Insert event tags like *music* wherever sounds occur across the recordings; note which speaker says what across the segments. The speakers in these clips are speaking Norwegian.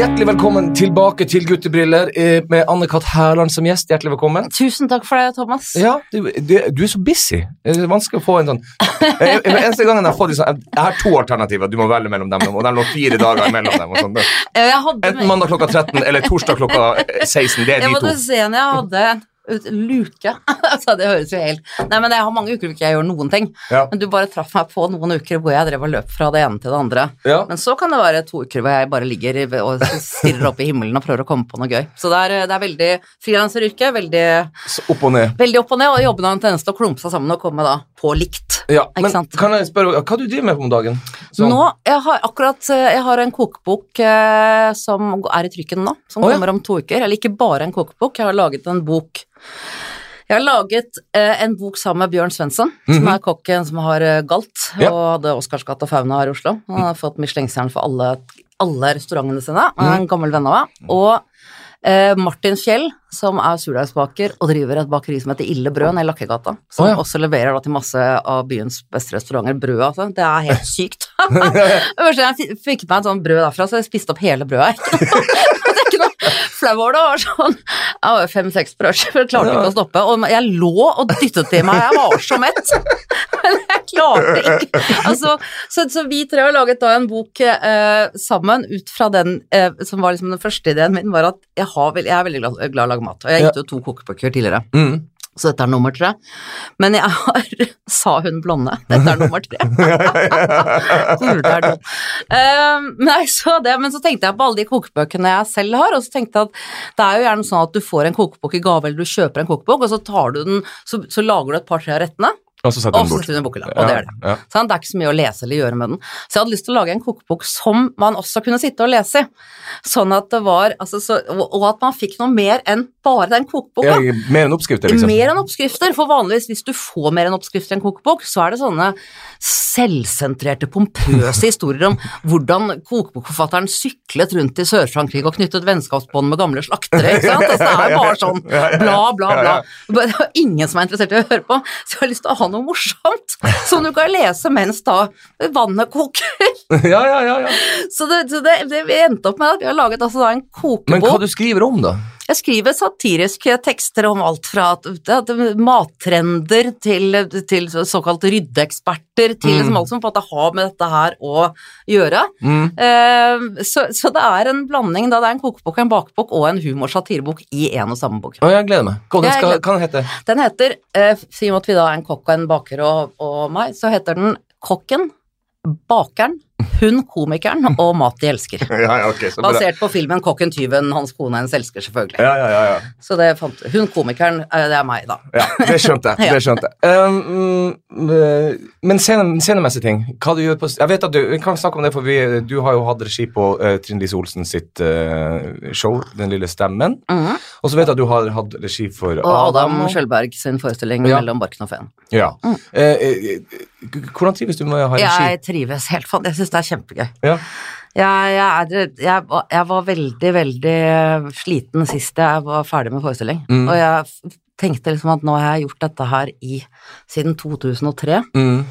Speaker 1: Hjertelig velkommen tilbake til Guttebriller eh, med Anne-Kat. Hærland som gjest. Hjertelig velkommen.
Speaker 2: Tusen takk for det, Thomas.
Speaker 1: Ja, du, du, du er så busy. Det er vanskelig å få en sånn jeg, jeg, Eneste gangen jeg har fått sånn, Jeg har to alternativer, du må velge mellom dem, og de lå fire dager mellom dem. sånn. Enten mandag klokka 13 eller torsdag klokka 16. Det er
Speaker 2: Jeg
Speaker 1: de
Speaker 2: måtte
Speaker 1: to.
Speaker 2: se når jeg hadde luke. *laughs* altså, det høres jo helt Nei, men jeg har mange uker hvor ikke jeg gjør noen ting.
Speaker 1: Ja.
Speaker 2: Men du bare traff meg på noen uker hvor jeg drev og løp fra det ene til det andre.
Speaker 1: Ja.
Speaker 2: Men så kan det være to uker hvor jeg bare ligger og stirrer opp i himmelen og prøver å komme på noe gøy. Så det er, det er veldig frilanseryrke. Veldig,
Speaker 1: Så opp og ned.
Speaker 2: veldig opp og ned, og jobben har en tendens til å klumpe seg sammen og komme da på likt.
Speaker 1: Ja,
Speaker 2: Ikke
Speaker 1: men kan jeg spørre, hva du driver med om dagen? Sånn.
Speaker 2: Nå, jeg har akkurat eh, Jeg har en kokebok eh, som er i trykken nå, som
Speaker 1: ja.
Speaker 2: kommer om to uker. Eller ikke bare en kokebok, jeg har laget en bok Jeg har laget eh, en bok sammen med Bjørn Svensson, som
Speaker 1: Mhm.
Speaker 2: er kokken som har eh, Galt,
Speaker 1: Ja.
Speaker 2: og hadde Oscarsgata Fauna her i Oslo. Han har fått Michelin-stjerne for alle, alle restaurantene sine. Han er en gammel venn av meg. Og eh, Martin Fjell, som er surdeigsbaker og driver et bakeri som heter Ille Brød nede i Lakkegata. Som
Speaker 1: oh, ja.
Speaker 2: også leverer da til masse av byens beste restauranter brød, altså. Det er helt *laughs* sykt. *laughs* Jeg fikk meg et sånt brød derfra, så jeg spiste opp hele brødet. *laughs* Flau over det. det var sånn, Jeg var fem-seks brødskiver, klarte ikke å stoppe. Og jeg lå og dyttet i meg, jeg var så mett. Men jeg klarte ikke. Altså, så, så vi tre har laget da en bok eh, sammen ut fra den eh, som var liksom den første ideen min, var at jeg, har, jeg er veldig glad, glad i å lage mat. Og jeg har gitt ut to kokebøker tidligere.
Speaker 1: Mm.
Speaker 2: Så dette er nummer tre. Men jeg har *laughs* Sa hun blonde? Dette er nummer tre. *laughs* Um, nei, så det, men så tenkte jeg på alle de kokebøkene jeg selv har, og så tenkte jeg at det er jo gjerne sånn at du får en kokebok i gave, eller du kjøper en kokebok, og så tar du den, så, så lager du et par-tre av rettene,
Speaker 1: Og så setter
Speaker 2: så
Speaker 1: bort.
Speaker 2: i bokhylla. Og det er det.
Speaker 1: Ja,
Speaker 2: Sånn, Det er ikke så mye å lese eller gjøre med den. Så jeg hadde lyst til å lage en kokebok som man også kunne sitte og lese i. Sånn at det var altså, så, og at man fikk noe mer enn bare den kokeboka.
Speaker 1: ja. Mer enn oppskrifter, liksom.
Speaker 2: Mer enn oppskrifter, for vanligvis hvis du får mer enn oppskrifter i en kokebok, så er det sånne selvsentrerte, pompøse *laughs* historier om hvordan kokebokforfatteren syklet rundt i Sør-Frankrike og knyttet vennskapsbånd med gamle slaktere, ikke sant? Altså, det er bare *laughs* sånn bla, bla, bla. Det er ingen som er interessert i å høre på, så jeg har lyst til å ha noe morsomt *laughs* som du kan lese mens da vannet koker. *laughs*
Speaker 1: Ja, ja, ja, ja.
Speaker 2: Så det, så det, det vi endte opp med at vi har laget altså da en kokebok.
Speaker 1: Men hva du skriver om, da?
Speaker 2: Jeg skriver satiriske tekster om alt fra at, at mattrender til, til såkalte ryddeeksperter, til liksom alt som på en måte har med dette her å gjøre.
Speaker 1: Mm.
Speaker 2: Eh, så, så det er en blanding, da det er en kokebok, en bakbok og en humor-satirebok i en og samme bok.
Speaker 1: Å, jeg gleder meg. Hva skal, den heter
Speaker 2: Den heter, eh, siden at vi da er en kokk og en baker og, og meg, så heter den Kokken, bakeren, hun komikeren og *laughs* mat de elsker.
Speaker 1: Ja, ja, okay, så.
Speaker 2: Basert på filmen Kokken tyven, hans kone hennes elsker, selvfølgelig.
Speaker 1: Ja, ja, ja, ja.
Speaker 2: Så det fant Hun komikeren, eh, det er meg, da.
Speaker 1: Ja, det skjønte jeg. *laughs* Det skjønte jeg. Um, mm, men scene, scenemessige ting, hva du gjør på Jeg vet at du Vi kan snakke om det, for vi, du har jo hatt regi på uh, Trine Lise Olsen sitt uh, show, Den lille stemmen.
Speaker 2: Mhm.
Speaker 1: Og så vet jeg at du har hatt regi for
Speaker 2: Og Adam
Speaker 1: og-
Speaker 2: Skjølberg sin forestilling mellom barken og feen.
Speaker 1: Ja. Eh, Uh, hvordan trives du med å ha regi?
Speaker 2: Jeg trives helt fant. Jeg syns det er kjempegøy.
Speaker 1: Ja.
Speaker 2: Jeg, jeg, er, jeg, jeg var veldig, veldig sliten sist jeg var ferdig med forestilling.
Speaker 1: Mm.
Speaker 2: Og jeg tenkte liksom at nå har jeg gjort dette her i siden 2003,
Speaker 1: Mm.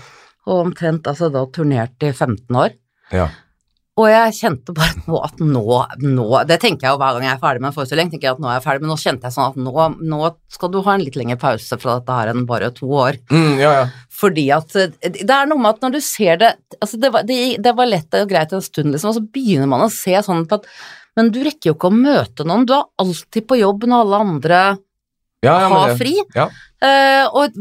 Speaker 2: og omtrent altså da turnert i 15 år.
Speaker 1: ja.
Speaker 2: Og jeg kjente bare nå at nå, nå Det tenker jeg jo hver gang jeg er ferdig med en forestilling, tenker jeg at nå er jeg ferdig, men nå kjente jeg sånn at nå, nå skal du ha en litt lengre pause fra dette her enn bare to år.
Speaker 1: Mm, ja, ja.
Speaker 2: Fordi at eh, det er noe med at når du ser det altså det, var, det, det var lett og greit en stund, liksom, og så begynner man å se sånn på at Men du rekker jo ikke å møte noen, du er alltid på jobb når alle andre
Speaker 1: ja, ja ha
Speaker 2: fri.
Speaker 1: Ja.
Speaker 2: Uh, og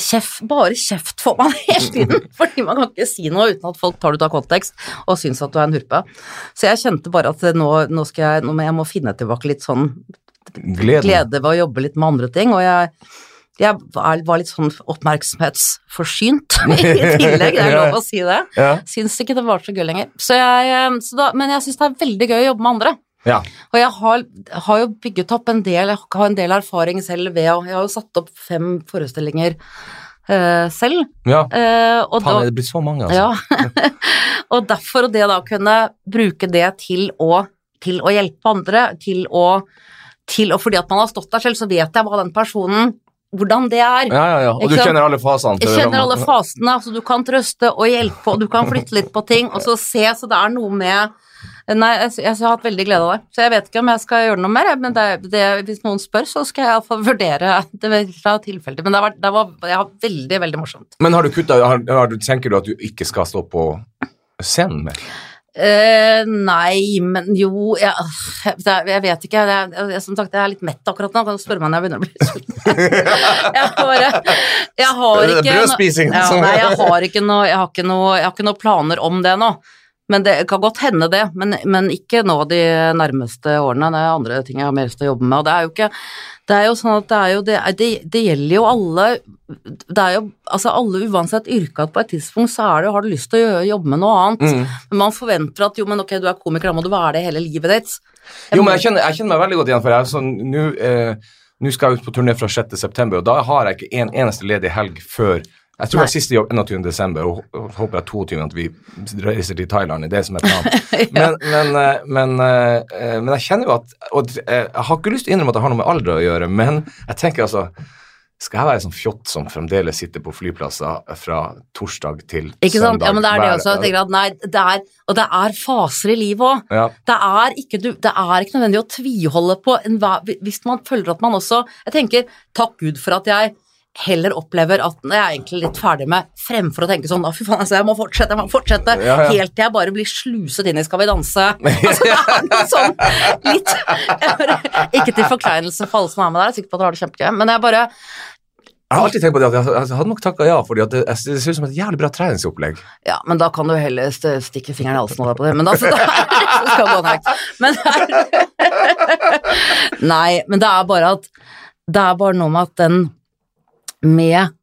Speaker 2: kjeft, bare kjeft får man *laughs* hele tiden, fordi man kan ikke si noe uten at folk tar det ut av kontekst og syns at du er en hurpe. Så jeg kjente bare at nå, nå, skal jeg, nå må jeg må finne tilbake litt sånn
Speaker 1: glede,
Speaker 2: glede ved å jobbe litt med andre ting, og jeg jeg var litt sånn oppmerksomhetsforsynt *laughs* i tillegg, det er lov å si det.
Speaker 1: Ja.
Speaker 2: Syns ikke det var så gøy lenger. Så jeg, eh, så da, men jeg syns det er veldig gøy å jobbe med andre.
Speaker 1: Ja.
Speaker 2: Og jeg har, har jo bygget opp en del, jeg har en del erfaring selv ved å Jeg har jo satt opp fem forestillinger uh, selv.
Speaker 1: ja.
Speaker 2: Uh, og
Speaker 1: Faen, er det blitt så mange, altså?
Speaker 2: ja. *laughs* og derfor, og det da kunne bruke det til å, til å hjelpe andre, til å, til å Fordi at man har stått der selv, så vet jeg hva den personen hvordan det er.
Speaker 1: Ja, ja, ja. Og du kjenner alle fasene?
Speaker 2: Jeg kjenner alle fasene, så du kan trøste og hjelpe, og du kan flytte litt på ting, og så se, så det er noe med Nei, jeg, jeg har hatt veldig glede av det, så jeg vet ikke om jeg skal gjøre noe mer. Men det, det, hvis noen spør, så skal jeg iallfall *laughs* vurdere det fra tilfelle til. Men det var, det var, ja, veldig, veldig morsomt.
Speaker 1: Men har du kutta har, har, Tenker du at du ikke skal stå på scenen mer?
Speaker 2: Uh, nei, men jo jeg, jeg vet ikke. Jeg, jeg, som sagt, jeg er litt mett akkurat nå. Kan du spørre meg når jeg begynner å bli sulten? *laughs* *laughs* jeg bare Jeg har ikke
Speaker 1: brødspising,
Speaker 2: Ja, nei, jeg har ikke noe Jeg har ikke noe, jeg har ikke noe planer om det nå. Men det kan godt hende det, men, men ikke nå de nærmeste årene. Det er andre ting jeg har mer lyst til å jobbe med. Og det er jo ikke Det er jo sånn at det er jo Det, det, det gjelder jo alle Det er jo altså alle uansett yrke at på et tidspunkt så er det jo Har du lyst til å jobbe med noe annet?
Speaker 1: Mm.
Speaker 2: Men man forventer at jo, men ok, du er komiker, da må du være det hele livet ditt.
Speaker 1: Jo, men jeg kjenner, jeg kjenner meg veldig godt igjen, for jeg er sånn Nå eh, skal jeg ut på turné fra 6. september, og da har jeg ikke en eneste ledig helg før jeg tror det
Speaker 2: Nei.
Speaker 1: er siste jobb 21. desember, og håper jeg 22. at vi reiser til Thailand. Det er det som er planen. *laughs* men, men, eh, men, eh, men jeg kjenner jo at Og eh, jeg har ikke lyst til å innrømme at det har noe med alder å gjøre, men jeg tenker altså Skal jeg være sånn fjott som fremdeles sitter på flyplasser fra torsdag til
Speaker 2: Ikke sant?
Speaker 1: søndag?
Speaker 2: Ja, men det er det også. Jeg tenker at nei, det er, og det er faser i livet òg.
Speaker 1: Ja.
Speaker 2: Det det er ikke nødvendig å tviholde på en, Hvis man føler at man også Jeg tenker, takk Gud for at jeg heller opplever at jeg er egentlig litt ferdig med, fremfor å tenke sånn å fy faen, altså, jeg må fortsette, jeg må fortsette,
Speaker 1: Ja, ja.
Speaker 2: helt til jeg bare blir sluset inn i Skal vi danse. Altså, det er noe sånn litt bare, Ikke til forkleinelse for alle som er med der, jeg er sikker på at dere har det kjempegøy, men jeg bare
Speaker 1: Jeg har alltid tenkt på det at jeg, hadde nok takka ja, for det, det ser ut som et jævlig bra treningsopplegg.
Speaker 2: Ja, men da kan du heller st- stikke fingeren i halsen og deg på det. Men altså, da skal gå nekt. Men det er *laughs* Nei, men det er bare at Det er bare noe med at den med.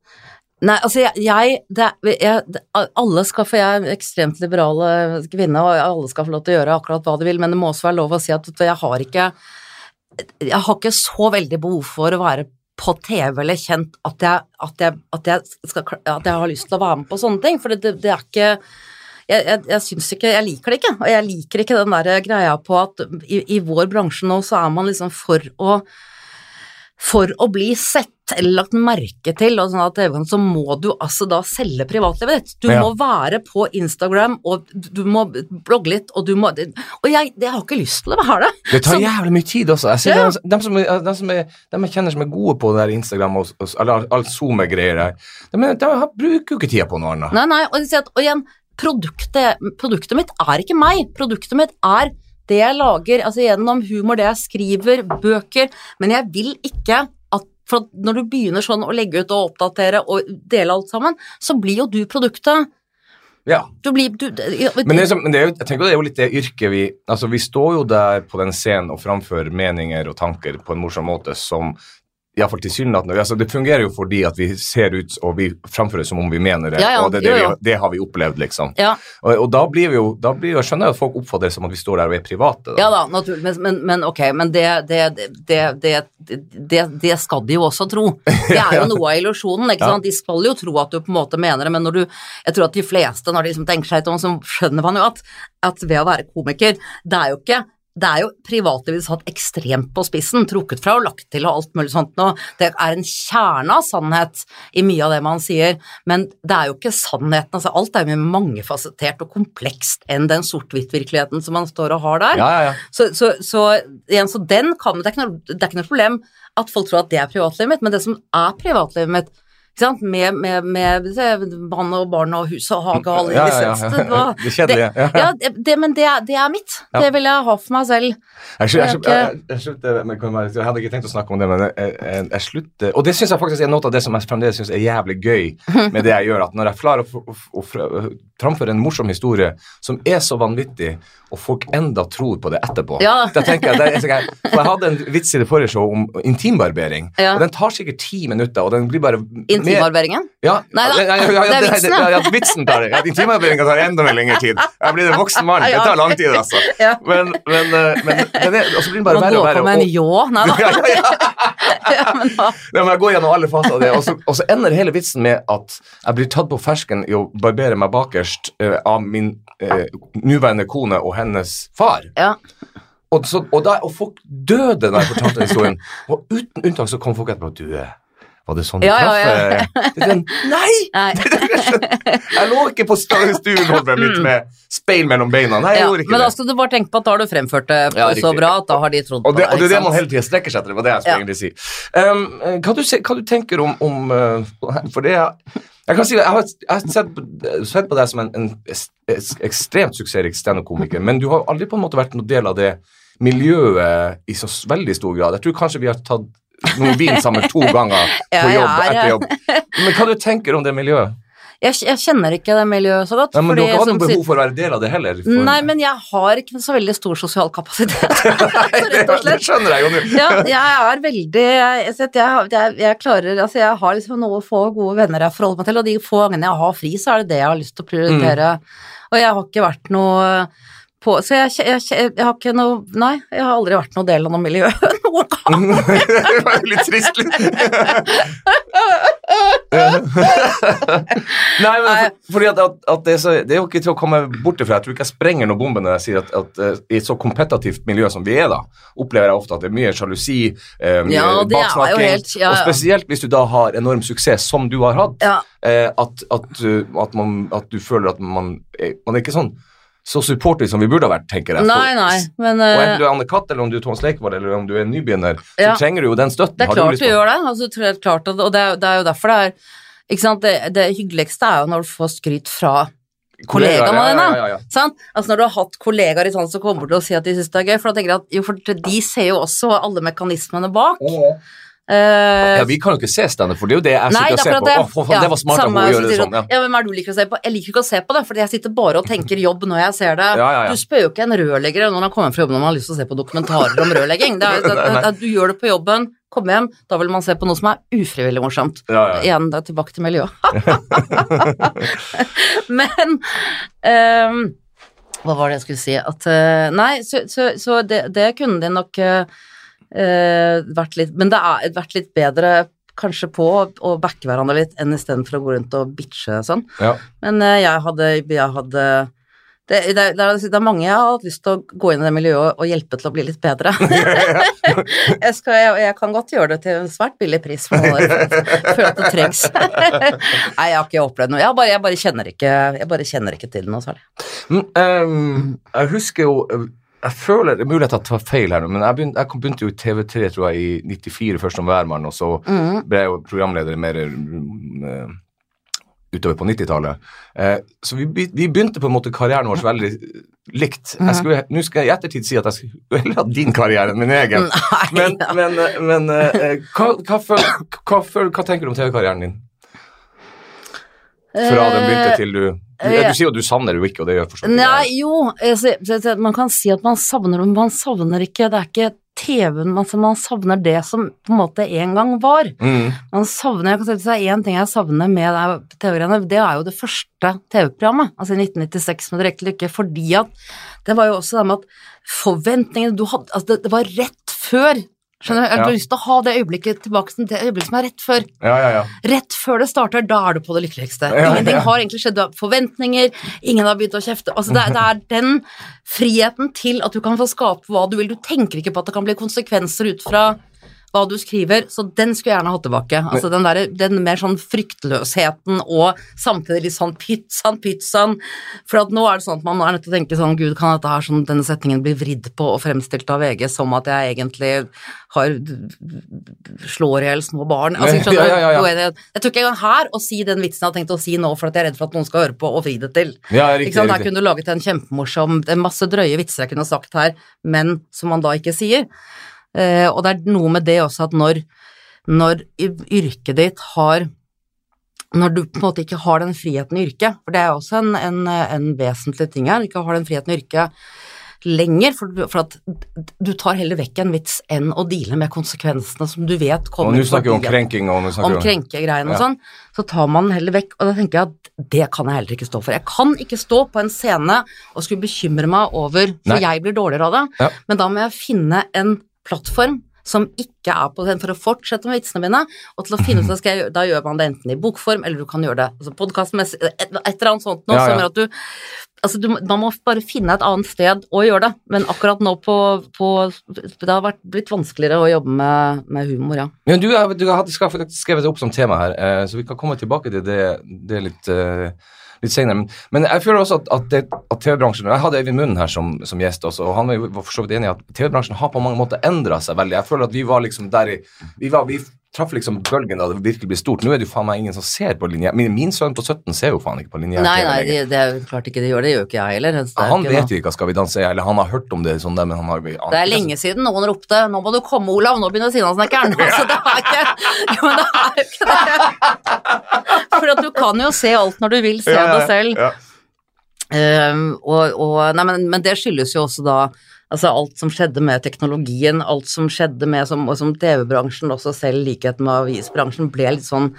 Speaker 2: Nei, altså jeg, jeg, det, jeg Alle skal få Jeg er ekstremt liberale kvinne, og alle skal få lov til å gjøre akkurat hva de vil, men det må også være lov å si at jeg har ikke Jeg har ikke så veldig behov for å være på TV eller kjent at jeg, at jeg, at jeg, skal, at jeg har lyst til å være med på sånne ting, for det, det er ikke jeg, jeg, jeg syns ikke Jeg liker det ikke, og jeg liker ikke den der greia på at i, i vår bransje nå så er man liksom for å for å bli sett eller lagt merke til, og sånn at TV så må du altså da selge privatlivet ditt. Du
Speaker 1: Ja.
Speaker 2: må være på Instagram, og du må blogge litt, og du må Og jeg, jeg har ikke lyst til å være det.
Speaker 1: Det tar
Speaker 2: Så-
Speaker 1: jævlig mye tid også. Jeg ser
Speaker 2: Ja.
Speaker 1: dem, dem, som, dem, som er, dem jeg kjenner som er gode på det der Instagram og, og eller all Zoom-greier der, de, de bruker jo ikke tida på noe annet.
Speaker 2: Nei, nei, og, at, og igjen, produktet, produktet mitt er ikke meg. Produktet mitt er det jeg lager, altså gjennom humor, det jeg skriver, bøker, men jeg vil ikke for når du begynner sånn å legge ut og oppdatere og dele alt sammen, så blir jo du produktet.
Speaker 1: Ja.
Speaker 2: Du blir du,
Speaker 1: Men, det som- men det er jo, jeg tenker det er jo litt det yrket vi Altså, vi står jo der på den scenen og framfører meninger og tanker på en morsom måte som Iallfall tilsynelatende altså, Det fungerer jo fordi at vi ser ut og vi framfører som om vi mener det,
Speaker 2: Ja, ja,
Speaker 1: og det, det,
Speaker 2: jo, jo.
Speaker 1: Vi, det har vi opplevd, liksom.
Speaker 2: Ja,
Speaker 1: Og, og da blir vi jo da blir, Jeg skjønner jeg at folk oppfatter det som at vi står der og er private. Da.
Speaker 2: ja da, naturlig, men, men, men ok, men det, det, det, det, det, det skal de jo også tro. Det er jo *laughs* noe av illusjonen, ikke sant. De skal jo tro at du på en måte mener det, men når du Jeg tror at de fleste, når de liksom tenker seg litt om, så skjønner man jo at, at ved å være komiker, det er jo ikke det er jo privatlivet satt ekstremt på spissen, trukket fra og lagt til og alt mulig sånt nå. Det er en kjerne av sannhet i mye av det man sier, men det er jo ikke sannheten. Altså, alt er jo mye mangefasettert og komplekst enn den sort-hvitt-virkeligheten som man står og har der.
Speaker 1: Ja, ja, ja.
Speaker 2: Så, så, så, igjen, så den kan, det, er ikke noe, det er ikke noe problem at folk tror at det er privatlivet mitt, men det som er privatlivet mitt? Med, med, med se, mann og barn og hus og hage og alle
Speaker 1: Ja, ja, ja.
Speaker 2: det var-
Speaker 1: Det kjedelige, ja.
Speaker 2: Ja, det- det, men det, det er mitt. Det vil jeg ha for meg selv.
Speaker 1: Jeg, hadde ikke tenkt å snakke om det, men jeg, slutter Og det syns jeg faktisk er noe av det som jeg fremdeles syns er jævlig gøy *laughs* med det jeg gjør. At når jeg klarer å, å, å framføre en morsom historie som er så vanvittig, og folk enda tror på det etterpå
Speaker 2: Ja.
Speaker 1: Da tenker jeg, jeg, for jeg hadde en vits i det forrige show om intimbarbering,
Speaker 2: Ja.
Speaker 1: og den tar sikkert ti minutter, og den blir bare mer-
Speaker 2: Intimbarberingen.
Speaker 1: ja,
Speaker 2: Nei da,
Speaker 1: ja, ja,
Speaker 2: det er vitsen,
Speaker 1: ja,
Speaker 2: ja.
Speaker 1: vitsen tar det. Ja, tar enda mer lengre tid. Jeg blir en voksen mann. Det tar lang tid, altså. Men, men, eh, men, men det, og så blir det bare
Speaker 2: Man
Speaker 1: verre og
Speaker 2: går på med en ljå. Nei da. *laughs* *laughs*
Speaker 1: ja,
Speaker 2: men da.
Speaker 1: Ja, men jeg går gjennom alle faser av det, og så, og så ender hele vitsen med at jeg blir tatt på fersken i å barbere meg bakerst uh, av min uh, nåværende kone og hennes far.
Speaker 2: Ja.
Speaker 1: Og, så, og, da, og folk døde da jeg fortalte den historien. Og uten unntak så kom folk etterpå og du, eh, Var det sånn du
Speaker 2: Ja,
Speaker 1: traff
Speaker 2: ja. *laughs*
Speaker 1: ja. den? Nei! *laughs*
Speaker 2: Nei.
Speaker 1: Jeg lå ikke på stuegulvet mitt med speil mellom beina. Nei, jeg gjorde ikke
Speaker 2: men da skal du bare tenke på at da har du fremført det
Speaker 1: Ja,
Speaker 2: så bra at da har de trodd på
Speaker 1: Og det, og det er det man hele tida strekker seg etter. Det var det jeg skulle egentlig si. Um, hva, du, hva du tenker om, om uh, *laughs* For det er jeg kan si, jeg har, jeg har sett, på- sett på deg som en, en ekstremt suksessrik standup-komiker, men du har aldri på en måte vært noen del av det miljøet i så veldig stor grad. Jeg tror kanskje vi har tatt vin sammen to ganger *laughs* på jobb
Speaker 2: er-
Speaker 1: etter jobb. Men hva du tenker om det miljøet?
Speaker 2: Jeg, jeg kjenner ikke det miljøet så godt.
Speaker 1: Ja, men du har ikke noe behov for å være del av det heller? For...
Speaker 2: Nei, men jeg har ikke så veldig stor sosial kapasitet. *laughs* *laughs* Rett og slett.
Speaker 1: det skjønner jeg jo nå.
Speaker 2: ja, jeg er veldig jeg, jeg, jeg, klarer Altså, jeg har liksom noen få gode venner jeg forholder meg til, og de få gangene jeg har fri, så er det det jeg har lyst til å prioritere. Og jeg har ikke vært noe på Så jeg, jeg, jeg, jeg har ikke noe Nei, jeg har aldri vært noe del av noe miljø *laughs* noen gang. *laughs*
Speaker 1: det var jo litt trist. litt. *laughs* Nei, men for, fordi at, at, at det, er så, det er jo ikke til å komme bort ifra. Jeg tror ikke jeg sprenger noen bombe når jeg sier at, at eh, i et så kompetativt miljø som vi er, da, opplever jeg ofte at det er mye sjalusi, eh, mye
Speaker 2: Ja,
Speaker 1: baksnakking,
Speaker 2: helt- ja,
Speaker 1: og spesielt hvis du da har enorm suksess, som du har hatt,
Speaker 2: Ja.
Speaker 1: eh, at, at, uh, at, man, at du føler at man er, man er ikke sånn så supportive som vi burde ha vært, tenker jeg.
Speaker 2: Nei, nei, men
Speaker 1: Og
Speaker 2: eh,
Speaker 1: enten du er Anne Katt, eller om du er Thomas Leikvoll, eller om du er nybegynner,
Speaker 2: Ja.
Speaker 1: så trenger du jo den støtten.
Speaker 2: Det er klart du,
Speaker 1: du
Speaker 2: gjør det, altså, klart og det er, det er jo derfor det er ikke sant? Det, det hyggeligste er jo når du får skryt fra kollegaene
Speaker 1: ja,
Speaker 2: dine.
Speaker 1: ja, ja.
Speaker 2: Sant? Altså Når du har hatt kollegaer i sånn som kommer til å si at de syns det er gøy, for da tenker jeg at jo, for de ser jo også alle mekanismene bak. Eh,
Speaker 1: Ja, Vi kan jo ikke se standup, for det er jo det jeg
Speaker 2: Nei,
Speaker 1: sitter og
Speaker 2: er
Speaker 1: ser på.
Speaker 2: akkurat
Speaker 1: Å, for ja, det var smart av henne å gjøre det sånn. Ja.
Speaker 2: Ja, Hvem er det du liker å se på? Jeg liker ikke å se på det, for jeg sitter bare og tenker jobb når jeg ser det.
Speaker 1: Ja.
Speaker 2: Du spør jo ikke en rørlegger når han kommer fra jobben om han har lyst til å se på dokumentarer om rørlegging. Det er, *laughs* det, det, det, du gjør det på jobben, kom hjem, da vil man se på noe som er ufrivillig morsomt.
Speaker 1: Ja, ja.
Speaker 2: Igjen, det er tilbake til miljøet. *laughs* Men um, Hva var det jeg skulle si? At uh, Nei, så, så, så det, det kunne de nok eh, eh, vært litt Men det har vært litt bedre kanskje på å backe hverandre litt enn istedenfor å gå rundt og bitche sånn.
Speaker 1: Ja.
Speaker 2: Men eh, jeg hadde, jeg hadde det, det, det, er, det er mange jeg har hatt lyst til å gå inn i det miljøet og hjelpe til å bli litt bedre. *laughs* jeg, skal, jeg, jeg kan godt gjøre det til en svært billig pris for jeg for at det trengs. *laughs* Nei, jeg har ikke opplevd noe. Jeg bare, jeg bare, kjenner, ikke, bare kjenner ikke til noe særlig.
Speaker 1: Mm, um, jeg husker jo jeg føler, Det er mulig at jeg tar feil her, nå, men jeg begynte, jeg begynte jo i TV3 tror jeg, i 94 først som værmann, og så
Speaker 2: mm.
Speaker 1: ble jeg jo programleder mer mm, eh, utover på 90-tallet. Eh, så vi, vi begynte på en måte karrieren vår veldig likt. Jeg Nå skal jeg i ettertid si at jeg skulle *laughs* heller hatt din karriere enn min egen.
Speaker 2: Nei,
Speaker 1: Men,
Speaker 2: ja.
Speaker 1: men, eh, men eh, hva, hva, føl, hva, føl, hva tenker du om TV-karrieren din? Fra den begynte til du Du, du sier jo at du savner jo ikke, og det gjør forstått.
Speaker 2: Nei, jo, altså, man kan si at man savner men man savner ikke Det er ikke TV-en, man, man savner det som på en måte en gang var.
Speaker 1: Mm.
Speaker 2: Man savner, jeg kan si at én ting jeg savner med TV-greiene, det er jo det første TV-programmet, altså i 1996 med Direkte lykke, fordi at det var jo også det med at forventningene du hadde Altså, det, det var rett før. Skjønner du? Jeg har lyst til å ha det øyeblikket tilbake til det øyeblikket som er rett før.
Speaker 1: Ja, ja, ja.
Speaker 2: Rett før det starter, da er du på det lykkeligste. Ingenting har egentlig skjedd, du har forventninger, ingen har begynt å kjefte. Altså, det, det er den friheten til at du kan få skape hva du vil. Du tenker ikke på at det kan bli konsekvenser ut fra hva du skriver, så den skulle jeg gjerne hatt tilbake. Altså den, der, den mer sånn fryktløsheten og samtidig litt sånn pizzaen, pizzaen. For at nå er det sånn at man er nødt til å tenke sånn, gud, kan dette her sånn, denne setningen bli vridd på og fremstilt av VG som at jeg egentlig har slår i hjel små barn. Altså, skjønner
Speaker 1: ja, ja, ja.
Speaker 2: Er Jeg tror ikke engang her å si den vitsen jeg har tenkt å si nå for at jeg er redd for at noen skal høre på og vri det til.
Speaker 1: Ja,
Speaker 2: Ikke
Speaker 1: riktig.
Speaker 2: sant? Her
Speaker 1: riktig.
Speaker 2: kunne du laget en kjempemorsom Det er masse drøye vitser jeg kunne sagt her, men som man da ikke sier. Eh, og det er noe med det også at når, når yrket ditt har Når du på en måte ikke har den friheten i yrket, for det er også en, en, en vesentlig ting her, ikke har den friheten i yrket lenger, for, for at du tar heller vekk en vits enn å deale med konsekvensene som du vet
Speaker 1: Og
Speaker 2: kommer
Speaker 1: nå snakker vi om krenking og nå snakker
Speaker 2: om krenkegreiene
Speaker 1: ja.
Speaker 2: og sånn, så tar man den heller vekk. Og da tenker jeg at det kan jeg heller ikke stå for. Jeg kan ikke stå på en scene og skulle bekymre meg over For
Speaker 1: Nei.
Speaker 2: jeg blir dårligere av det,
Speaker 1: Ja.
Speaker 2: men da må jeg finne en plattform som ikke er på den for å fortsette med vitsene mine, og til å finne ut hva skal jeg, gjøre- da gjør man det enten i bokform, eller du kan gjøre det altså podkastmessig, et, et eller annet sånt noe
Speaker 1: Ja, ja.
Speaker 2: som gjør at du Altså, du, man må bare finne et annet sted å gjøre det, men akkurat nå på, på Det har vært, blitt vanskeligere å jobbe med, med humor, ja.
Speaker 1: ja du, du hadde skrevet det opp som tema her, eh, så vi kan komme tilbake til det, det litt, eh, litt senere. Men, men jeg føler også at, at, at TV-bransjen Jeg hadde Øyvind Munnen her som, som gjest også, og han var jo- for så vidt enig i at TV-bransjen har på mange måter endra seg veldig. Jeg føler at vi var liksom der i Vi, var, vi traff liksom bølgen da det virkelig ble stort. Nå er det jo faen meg ingen som ser på linje. Min, min sønn på 17 ser jo faen ikke på linje.
Speaker 2: Nei, nei, det, det er jo klart ikke det gjør det, gjør ikke jeg heller. er
Speaker 1: han
Speaker 2: ikke
Speaker 1: vet jo ikke hva Skal vi danse er, eller han har hørt om det sånn der, men han har
Speaker 2: Det er lenge siden noen ropte 'nå må du komme, Olav', nå begynner Sinnasnekkeren. *laughs* Så det er ikke Jo, men det er jo ikke det. For at du kan jo se alt når du vil se det selv.
Speaker 1: Ja.
Speaker 2: Ehm, og, og, nei, men, men det skyldes jo også da altså alt som skjedde med teknologien, alt som skjedde med som, og som TV-bransjen også selv, likhet med avisbransjen, ble litt sånn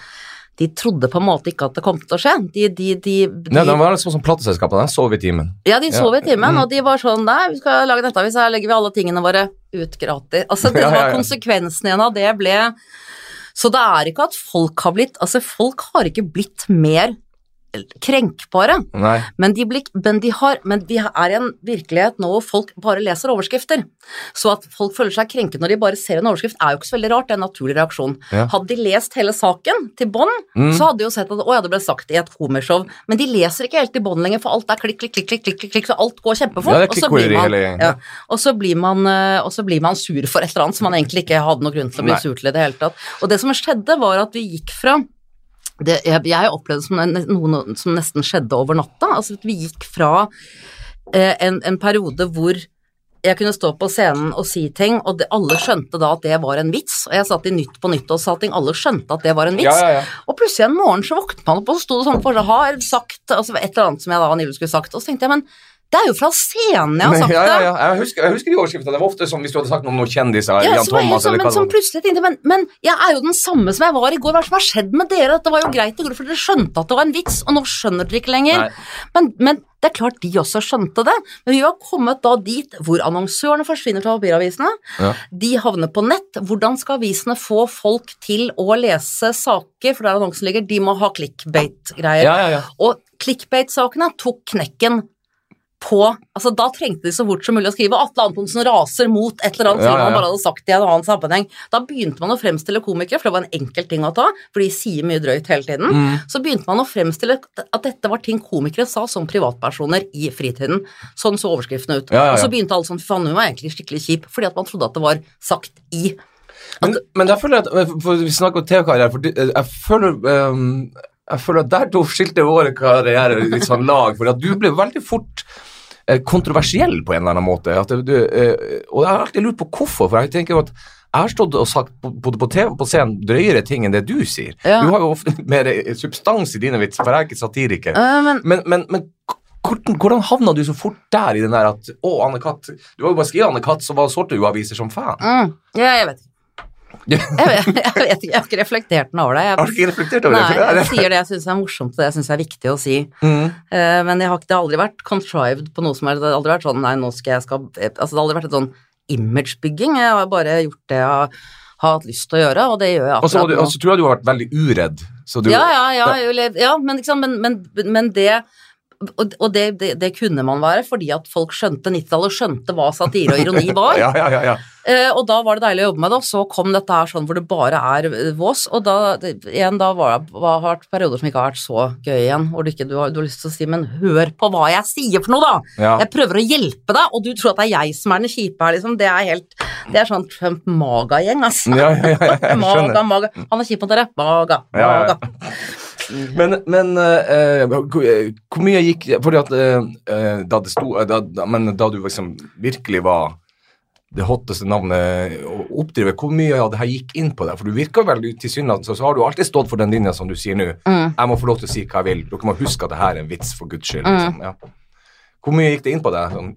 Speaker 2: De trodde på en måte ikke at det kom til å skje. De, de, de, de
Speaker 1: Nei, de var sånn som plateselskapene. De sov i timen.
Speaker 2: ja, de sov i timen,
Speaker 1: Mm.
Speaker 2: og de var sånn Nei, vi skal lage nettavis, her legger vi alle tingene våre ut gratis. Altså, det *laughs* var konsekvensen igjen av det ble Så det er ikke at folk har blitt Altså, folk har ikke blitt mer krenkbare, men de, blir, men, de har, men de er i en virkelighet nå hvor folk bare leser overskrifter. Så at folk føler seg krenket når de bare ser en overskrift, er jo ikke så veldig rart, det er en naturlig reaksjon.
Speaker 1: Ja.
Speaker 2: Hadde de lest hele saken til bånn,
Speaker 1: Mm.
Speaker 2: så hadde de jo sett at å ja, det ble sagt i et homershow, men de leser ikke helt i bånn lenger, for alt er klikk, klikk, klikk, klikk, klikk, så alt går kjempefort.
Speaker 1: Ja,
Speaker 2: og så blir man- Ja, og så blir man, eh, og så blir man sur for et eller annet som man egentlig ikke hadde noen grunn til å bli
Speaker 1: Nei.
Speaker 2: sur til i det hele tatt. Og det som skjedde, var at vi gikk fra det, jeg, jeg opplevde det som noe som nesten skjedde over natta. Altså at vi gikk fra eh, en, en periode hvor jeg kunne stå på scenen og si ting, og det, alle skjønte da at det var en vits. Og jeg satt i Nytt på Nytt og sa ting, alle skjønte at det var en vits.
Speaker 1: Ja, ja, ja.
Speaker 2: Og plutselig en morgen så våknet man opp, og så sto det sånn for seg, har sagt altså et eller annet som jeg da angivelig skulle sagt, og så tenkte jeg, men det er jo fra scenen jeg har
Speaker 1: sagt
Speaker 2: sagt
Speaker 1: ja, ja,
Speaker 2: det.
Speaker 1: ja. Jeg husker, jeg husker de overskriftene. Det var ofte sånn hvis du hadde sagt noe om noen kjendiser,
Speaker 2: Ja,
Speaker 1: Jan Thomas
Speaker 2: sånn,
Speaker 1: eller
Speaker 2: men
Speaker 1: hva
Speaker 2: som plutselig tenkte men, men jeg er jo den samme som jeg var i går, hva som har skjedd med dere? Dette var jo greit i går, for dere skjønte at det var en vits, og nå skjønner dere ikke lenger. Men, men det er klart de også skjønte det. Men vi har kommet da dit hvor annonsørene forsvinner fra papiravisene.
Speaker 1: Ja.
Speaker 2: De havner på nett. Hvordan skal avisene få folk til å lese saker, for der annonsen ligger, de må ha clickbait-greier.
Speaker 1: Ja, ja, ja.
Speaker 2: Og clickbait-sakene tok knekken på Altså, da trengte de så fort som mulig å skrive Atle Antonsen raser mot et eller annet
Speaker 1: Ja,
Speaker 2: ting
Speaker 1: ja,
Speaker 2: man bare hadde sagt i en annen sammenheng. Da begynte man å fremstille komikere, for det var en enkel ting å ta, for de sier mye drøyt hele tiden.
Speaker 1: Mm.
Speaker 2: Så begynte man å fremstille at dette var ting komikere sa som privatpersoner i fritiden. Sånn så overskriftene ut.
Speaker 1: Ja, ja, ja.
Speaker 2: Og så begynte alle sånn, fy faen, hun var egentlig skikkelig kjip, fordi at man trodde at det var sagt i
Speaker 1: Men, men der føler jeg at for Vi snakker om TV-karriere, for jeg føler um jeg føler at der to skilte våre karrierer litt sånn lag, for at du ble veldig fort eh, kontroversiell på en eller annen måte. At du, eh, og jeg har alltid lurt på hvorfor, for jeg tenker jo at jeg har stått og sagt på- både på TV på scenen drøyere ting enn det du sier.
Speaker 2: Ja.
Speaker 1: Du har jo ofte *laughs* mer eh, substans i dine vitser, for jeg er ikke satiriker.
Speaker 2: Uh, men
Speaker 1: Men, men, men hvordan, hvordan havna du så fort der i den der at Å, Anne-Kat. Du var jo bare skrevet Anne-Kat., så var sorte jo aviser som fan.
Speaker 2: mm, ja, jeg vet ikke. Jeg vet, jeg vet ikke, jeg har ikke reflektert noe over det. Jeg,
Speaker 1: Har du ikke reflektert over
Speaker 2: Nei,
Speaker 1: det?
Speaker 2: Jeg sier det jeg syns er morsomt, og det jeg syns er viktig å si.
Speaker 1: Mm.
Speaker 2: Uh, men jeg har, ikke- det har aldri vært contrived på noe som er Det har aldri vært sånn nei, nå skal jeg skal Altså, det har aldri vært et sånn imagebygging. Jeg har bare gjort det jeg har, har hatt lyst til å gjøre, og det gjør jeg akkurat nå.
Speaker 1: og så tror jeg du har vært veldig uredd. Så du,
Speaker 2: Ja, ja, ja, ja men, liksom, men, men, men det og, og det, det, det kunne man være, fordi at folk skjønte 90-tallet, skjønte hva satire og ironi *laughs* var.
Speaker 1: Ja, ja, ja, ja.
Speaker 2: Eh, og da var det deilig å jobbe med det, og så kom dette her sånn hvor det bare er vås, og da, det, igjen, da var det var, har vært perioder som ikke har vært så gøy igjen, hvor du ikke du har, du har lyst til å si, men hør på hva jeg sier for noe, da! Jeg prøver å hjelpe deg, og du tror at det er jeg som er den kjipe her, liksom. Det er helt Det er sånn Trump-maga-gjeng, altså.
Speaker 1: Ja, ja, ja, jeg *laughs*
Speaker 2: Maga, maga. Han er kjip mot dere. Maga, maga.
Speaker 1: Men, men uh, hvor mye gikk Fordi at eh, da det sto da, Men da du liksom virkelig var det hotteste navnet å oppdrive, hvor mye av det her gikk inn på deg? For du virker vel tilsynelatende så, så har du alltid stått for den linja som du sier nå.
Speaker 2: Mm.
Speaker 1: Jeg må få lov til å si hva jeg vil. Dere må huske at det her er en vits, for guds skyld. Liksom. Ja. Hvor mye gikk det inn på deg sånn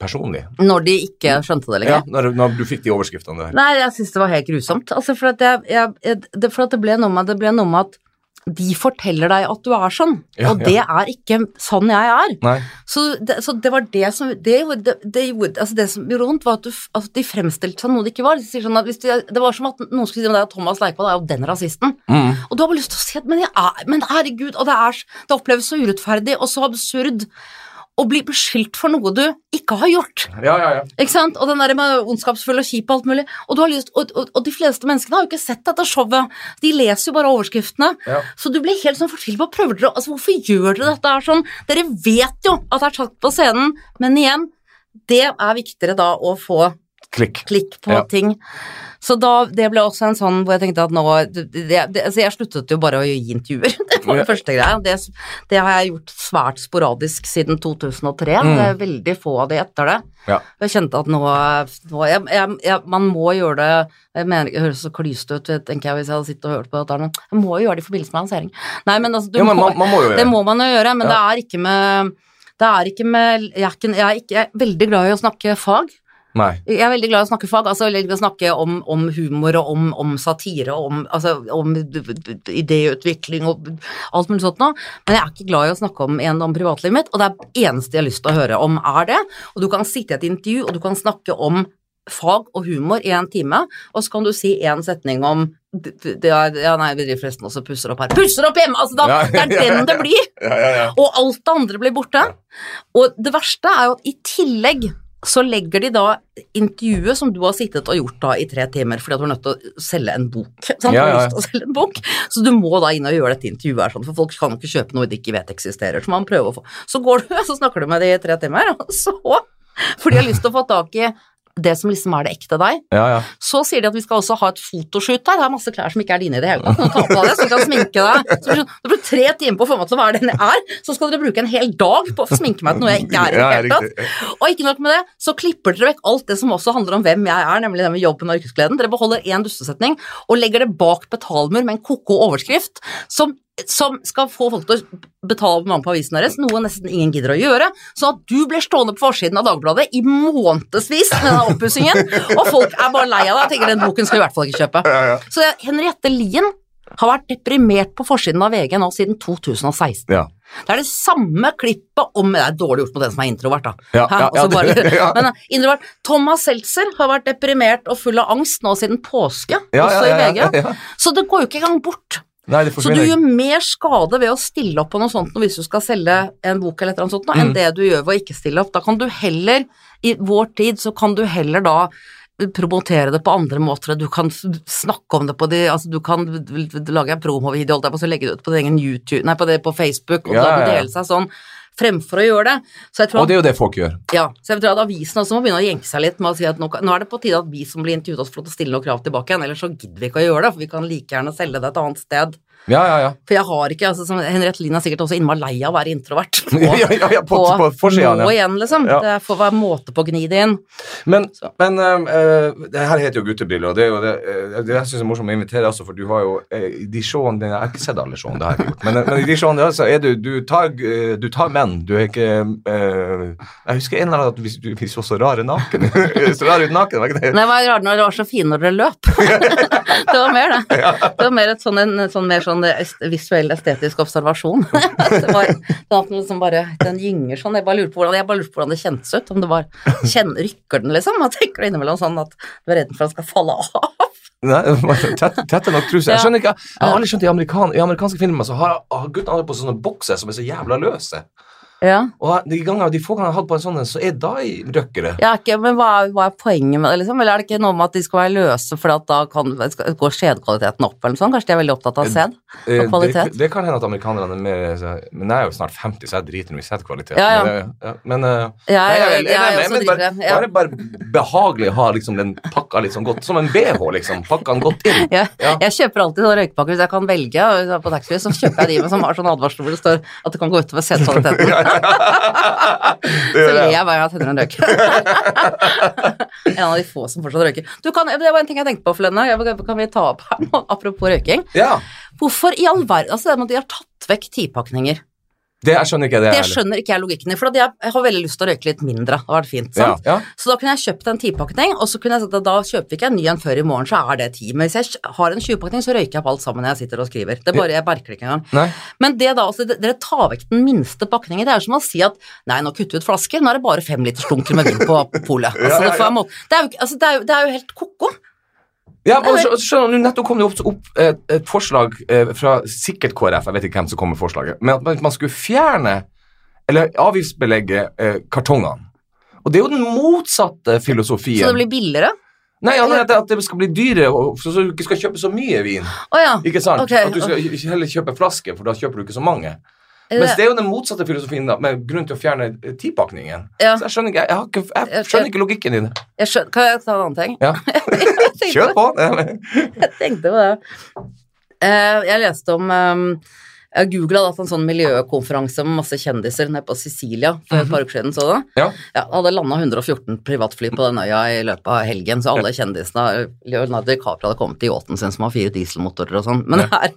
Speaker 1: personlig?
Speaker 2: Når de ikke skjønte det lenger.
Speaker 1: Ja, når, når du fikk de overskriftene der.
Speaker 2: Nei, jeg syns det var helt grusomt. Altså, for at, jeg, jeg, jeg, det, for at det ble noe med det ble noe med at de forteller deg at du er sånn,
Speaker 1: Ja,
Speaker 2: og det er ikke sånn jeg er. Så det, så det var det som Det, det, det, altså det som gjorde vondt, var at, du, altså de fremstilte seg noe det ikke var. De sånn de, det var som at noen skulle si om deg at Thomas Leikvoll er jo den rasisten.
Speaker 1: Mm.
Speaker 2: Og du har bare lyst til å si at men, jeg er, men herregud, og det, er, det oppleves så urettferdig og så absurd å bli beskyldt for noe du ikke har gjort.
Speaker 1: Ja, ja, ja.
Speaker 2: Ikke sant? Og den der med ondskapsfull og kjip og alt mulig. Og, du har lyst, og, og, og de fleste menneskene har jo ikke sett dette showet. De leser jo bare overskriftene.
Speaker 1: Ja.
Speaker 2: Så du blir helt sånn fortvilet. Hva prøver dere altså, Hvorfor gjør dere dette her sånn? Dere vet jo at det er tatt på scenen, men igjen, det er viktigere da å få
Speaker 1: Klikk.
Speaker 2: klikk på
Speaker 1: Ja.
Speaker 2: ting. Så da, det ble også en sånn hvor jeg tenkte at nå det, det, altså Jeg sluttet jo bare å gi intervjuer. *laughs* Det var den første greia. Det, det har jeg gjort svært sporadisk siden 2003.
Speaker 1: Mm.
Speaker 2: Det er veldig få av de etter det.
Speaker 1: Ja.
Speaker 2: Jeg kjente at nå, nå jeg, jeg, jeg, Man må gjøre det Jeg mener det høres så klyste ut, tenker jeg, hvis jeg hadde sittet og hørt på dette. Men jeg må jo gjøre det i forbindelse med lansering. Nei, men altså, du
Speaker 1: Jo, men
Speaker 2: må,
Speaker 1: man, man må
Speaker 2: det må man jo gjøre, men
Speaker 1: Ja.
Speaker 2: det er ikke med det er ikke med jeg er, ikke, jeg, er ikke, jeg er veldig glad i å snakke fag.
Speaker 1: Nei.
Speaker 2: Jeg er veldig glad i å snakke fag, altså veldig glad i å snakke om, om humor og om, om satire og om, altså, om idéutvikling og alt mulig sånt noe, men jeg er ikke glad i å snakke om en om privatlivet mitt, og det er eneste jeg har lyst til å høre om er det, og du kan sitte i et intervju og du kan snakke om fag og humor i en time, og så kan du si en setning om er, ja nei, vi driver forresten også pusser opp her. Pusser opp hjemme! Altså, da,
Speaker 1: Ja,
Speaker 2: det er
Speaker 1: ja, ja,
Speaker 2: den *laughs* det blir!
Speaker 1: Ja, ja, ja.
Speaker 2: Og alt det andre blir borte. Og det verste er jo at i tillegg så legger de da intervjuet som du har sittet og gjort da i tre timer fordi at du er nødt til å selge en bok. Sant?
Speaker 1: Ja,
Speaker 2: har
Speaker 1: ja.
Speaker 2: lyst til å selge en bok, Så du må da inn og gjøre dette intervjuet her, sånn, for folk kan ikke kjøpe noe de ikke vet eksisterer. Så man prøver å få Så går du, *laughs* så snakker du med de i tre timer, og så For de har lyst til å få tak i det som liksom er det ekte deg.
Speaker 1: ja, ja.
Speaker 2: Så sier de at vi skal også ha et fotoshoot her. Det er masse klær som ikke er dine i det hele tatt. Du ta på deg det, så du kan sminke deg. Det sånn, blir tre timer på å få meg til å være den jeg er, så skal dere bruke en hel dag på å sminke meg til noe jeg ikke er i det hele tatt. Og ikke nok med det, så klipper dere vekk alt det som også handler om hvem jeg er, nemlig det med jobben og yrkesgleden. Dere beholder én dustesetning og legger det bak betalmur med en ko-ko overskrift som, som skal få folk til å betale abonnement på avisen deres, noe nesten ingen gidder å gjøre, sånn at du blir stående på forsiden av Dagbladet i månedsvis med denne oppussingen, og folk er bare lei av deg og tenker den boken skal vi i hvert fall ikke kjøpe.
Speaker 1: Ja, ja.
Speaker 2: Så Henriette Lien har vært deprimert på forsiden av VG nå siden 2016.
Speaker 1: ja.
Speaker 2: Det er det samme klippet om Det er dårlig gjort mot den som er introvert, da.
Speaker 1: Ja, ja, ja,
Speaker 2: bare, *laughs*
Speaker 1: ja.
Speaker 2: Men uh, introvert Thomas Seltzer har vært deprimert og full av angst nå siden påske, også i VG. Så det går jo ikke engang bort.
Speaker 1: Nei,
Speaker 2: Så du gjør mer skade ved å stille opp på noe sånt hvis du skal selge en bok eller et eller annet sånt, nå, enn
Speaker 1: Mm.
Speaker 2: det du gjør ved å ikke stille opp. Da kan du heller, i vår tid, så kan du heller da promotere det på andre måter, du kan snakke om det på de, altså du kan lage en promovideo, og så legge det ut på din egen YouTube, nei, på, det, på Facebook, og
Speaker 1: Ja,
Speaker 2: da dele seg sånn, fremfor å gjøre det. Så jeg tror
Speaker 1: Og det er jo det folk gjør.
Speaker 2: ja, så jeg tror at avisen også må begynne å jenke seg litt med å si at nå, nå er det på tide at vi som blir intervjuet får lov til å stille noen krav tilbake igjen, ellers så gidder vi ikke å gjøre det, for vi kan like gjerne selge det et annet sted.
Speaker 1: Ja, ja, ja.
Speaker 2: For jeg har ikke, altså Henriette Lien er sikkert også innmari lei av å være introvert. På, *laughs*
Speaker 1: Ja, ja, ja, på, på, forsiden,
Speaker 2: nå igjen, liksom. Det får være måte på å gni det inn.
Speaker 1: Men, men uh, det her heter jo Guttebriller, og det er jo det, eh, det jeg syns er morsomt å invitere altså, for du har jo eh, i de showene dine Jeg har ikke sett alle showene, det har jeg ikke gjort, men, men i de showene dine, så er du Du tar, du tar menn, du er ikke uh, Jeg husker en eller annen at vi, du- vi så så rare naken *laughs* Så rar ut naken, var ikke det?
Speaker 2: Nei, det var rart når dere var så fine når dere løp. *laughs* det var mer det. Det var mer et sånn, en sånn, mer sånn est- visuell estetisk observasjon. *laughs* det var, var liksom bare, den gynger sånn. Jeg bare lurer på hvordan, jeg bare lurte på hvordan det kjentes ut. Om det var kjen, Rykker den, liksom? Man tenker innimellom sånn at du er redd for at den skal falle av.
Speaker 1: Nei, det tett, tette nok truse. Jeg skjønner ikke, jeg har aldri skjønt i, amerikan, i amerikanske filmer så har, har guttene på sånne bokser som er så jævla løse.
Speaker 2: Ja.
Speaker 1: Og de, gangene, de få gangene jeg har hatt på en sånn, en, så er da røkkere.
Speaker 2: Ja, ikke, men hva er, hva er poenget med det, liksom? Eller er det ikke noe med at de skal være løse, for at da kan, skal, går skjedkvaliteten opp, eller noe sånt? Kanskje de er veldig opptatt av sæd
Speaker 1: Eh,
Speaker 2: og kvalitet?
Speaker 1: Det, det kan hende at amerikanerne er mer Men jeg er jo snart 50, så jeg driter nå i sædkvalitet.
Speaker 2: Ja, ja.
Speaker 1: Men, det- ja, men eh,
Speaker 2: Ja,
Speaker 1: men bare, bare, bare behagelig å ha liksom den pakka litt sånn godt Som en BH, liksom. Pakka den godt inn. *laughs*
Speaker 2: Ja,
Speaker 1: Ja.
Speaker 2: Jeg kjøper alltid sånne røykepakker hvis jeg kan velge. På taxfree så kjøper jeg de med som har sånn advarsel hvor det står at det kan gå utover *laughs* sædkvaliteten.
Speaker 1: Det
Speaker 2: Så ler
Speaker 1: jeg.
Speaker 2: hver gang jeg tenner en røyk. en av de få som fortsatt røyker. Du kan, det var en ting jeg tenkte på. Jeg- Kan vi ta opp her nå, apropos røyking?
Speaker 1: Ja.
Speaker 2: Hvorfor i all verden Altså at de har tatt vekk tipakninger.
Speaker 1: Det jeg skjønner ikke det
Speaker 2: Det skjønner ikke jeg logikken i, for jeg, jeg har veldig lyst til å røyke litt mindre. Det hadde vært fint, sant?
Speaker 1: ja.
Speaker 2: Så da kunne jeg kjøpt en tipakning, og så kunne jeg sagt at da kjøper vi ikke en ny en før i morgen, så er det ti. Men hvis jeg har en 20-pakning, så røyker jeg på alt sammen når jeg sitter og skriver. Det bare, Jeg merker det ikke engang.
Speaker 1: Nei.
Speaker 2: Men det da, altså, dere tar vekk den minste pakningen. Det er som å si at nei, nå kutter vi ut flasker, nå er det bare fem liters dunker med vin på polet. Altså, *laughs*
Speaker 1: Ja, ja,
Speaker 2: det,
Speaker 1: ja.
Speaker 2: altså, det, det er jo helt ko-ko.
Speaker 1: Ja, men skjø- skjønner Nettopp kom det opp, opp et, et forslag eh, fra sikkert KrF, jeg vet ikke hvem som kom med forslaget, men at man, skulle fjerne eller avgiftsbelegge eh, kartongene. Og det er jo den motsatte filosofien.
Speaker 2: Så det blir billigere.
Speaker 1: Nei, at, at det skal bli dyrere, så, du ikke skal kjøpe så mye vin.
Speaker 2: Oh, ja.
Speaker 1: Ikke sant?
Speaker 2: Okay.
Speaker 1: At du skal heller kjøpe flaske, for da kjøper du ikke så mange. Mens det er jo den motsatte filosofien da, med grunn til å fjerne eh, tipakningen.
Speaker 2: Ja.
Speaker 1: Så jeg skjønner ikke, jeg, jeg
Speaker 2: Jeg-
Speaker 1: skjønner ikke logikken i det.
Speaker 2: Skjønner, kan jeg ta en annen ting?
Speaker 1: Ja. *laughs* *laughs* Kjør på! *laughs*
Speaker 2: Jeg tenkte på det. Eh, jeg leste om um, Jeg googla en sånn miljøkonferanse med masse kjendiser nede på Sicilia for et par uker siden. Så da.
Speaker 1: Ja.
Speaker 2: Ja, hadde landa 114 privatfly på den øya i løpet av helgen, så alle kjendisene Leonardo DiCaprio hadde kommet i yachten sin som har fire dieselmotorer og sånn. Men, det er,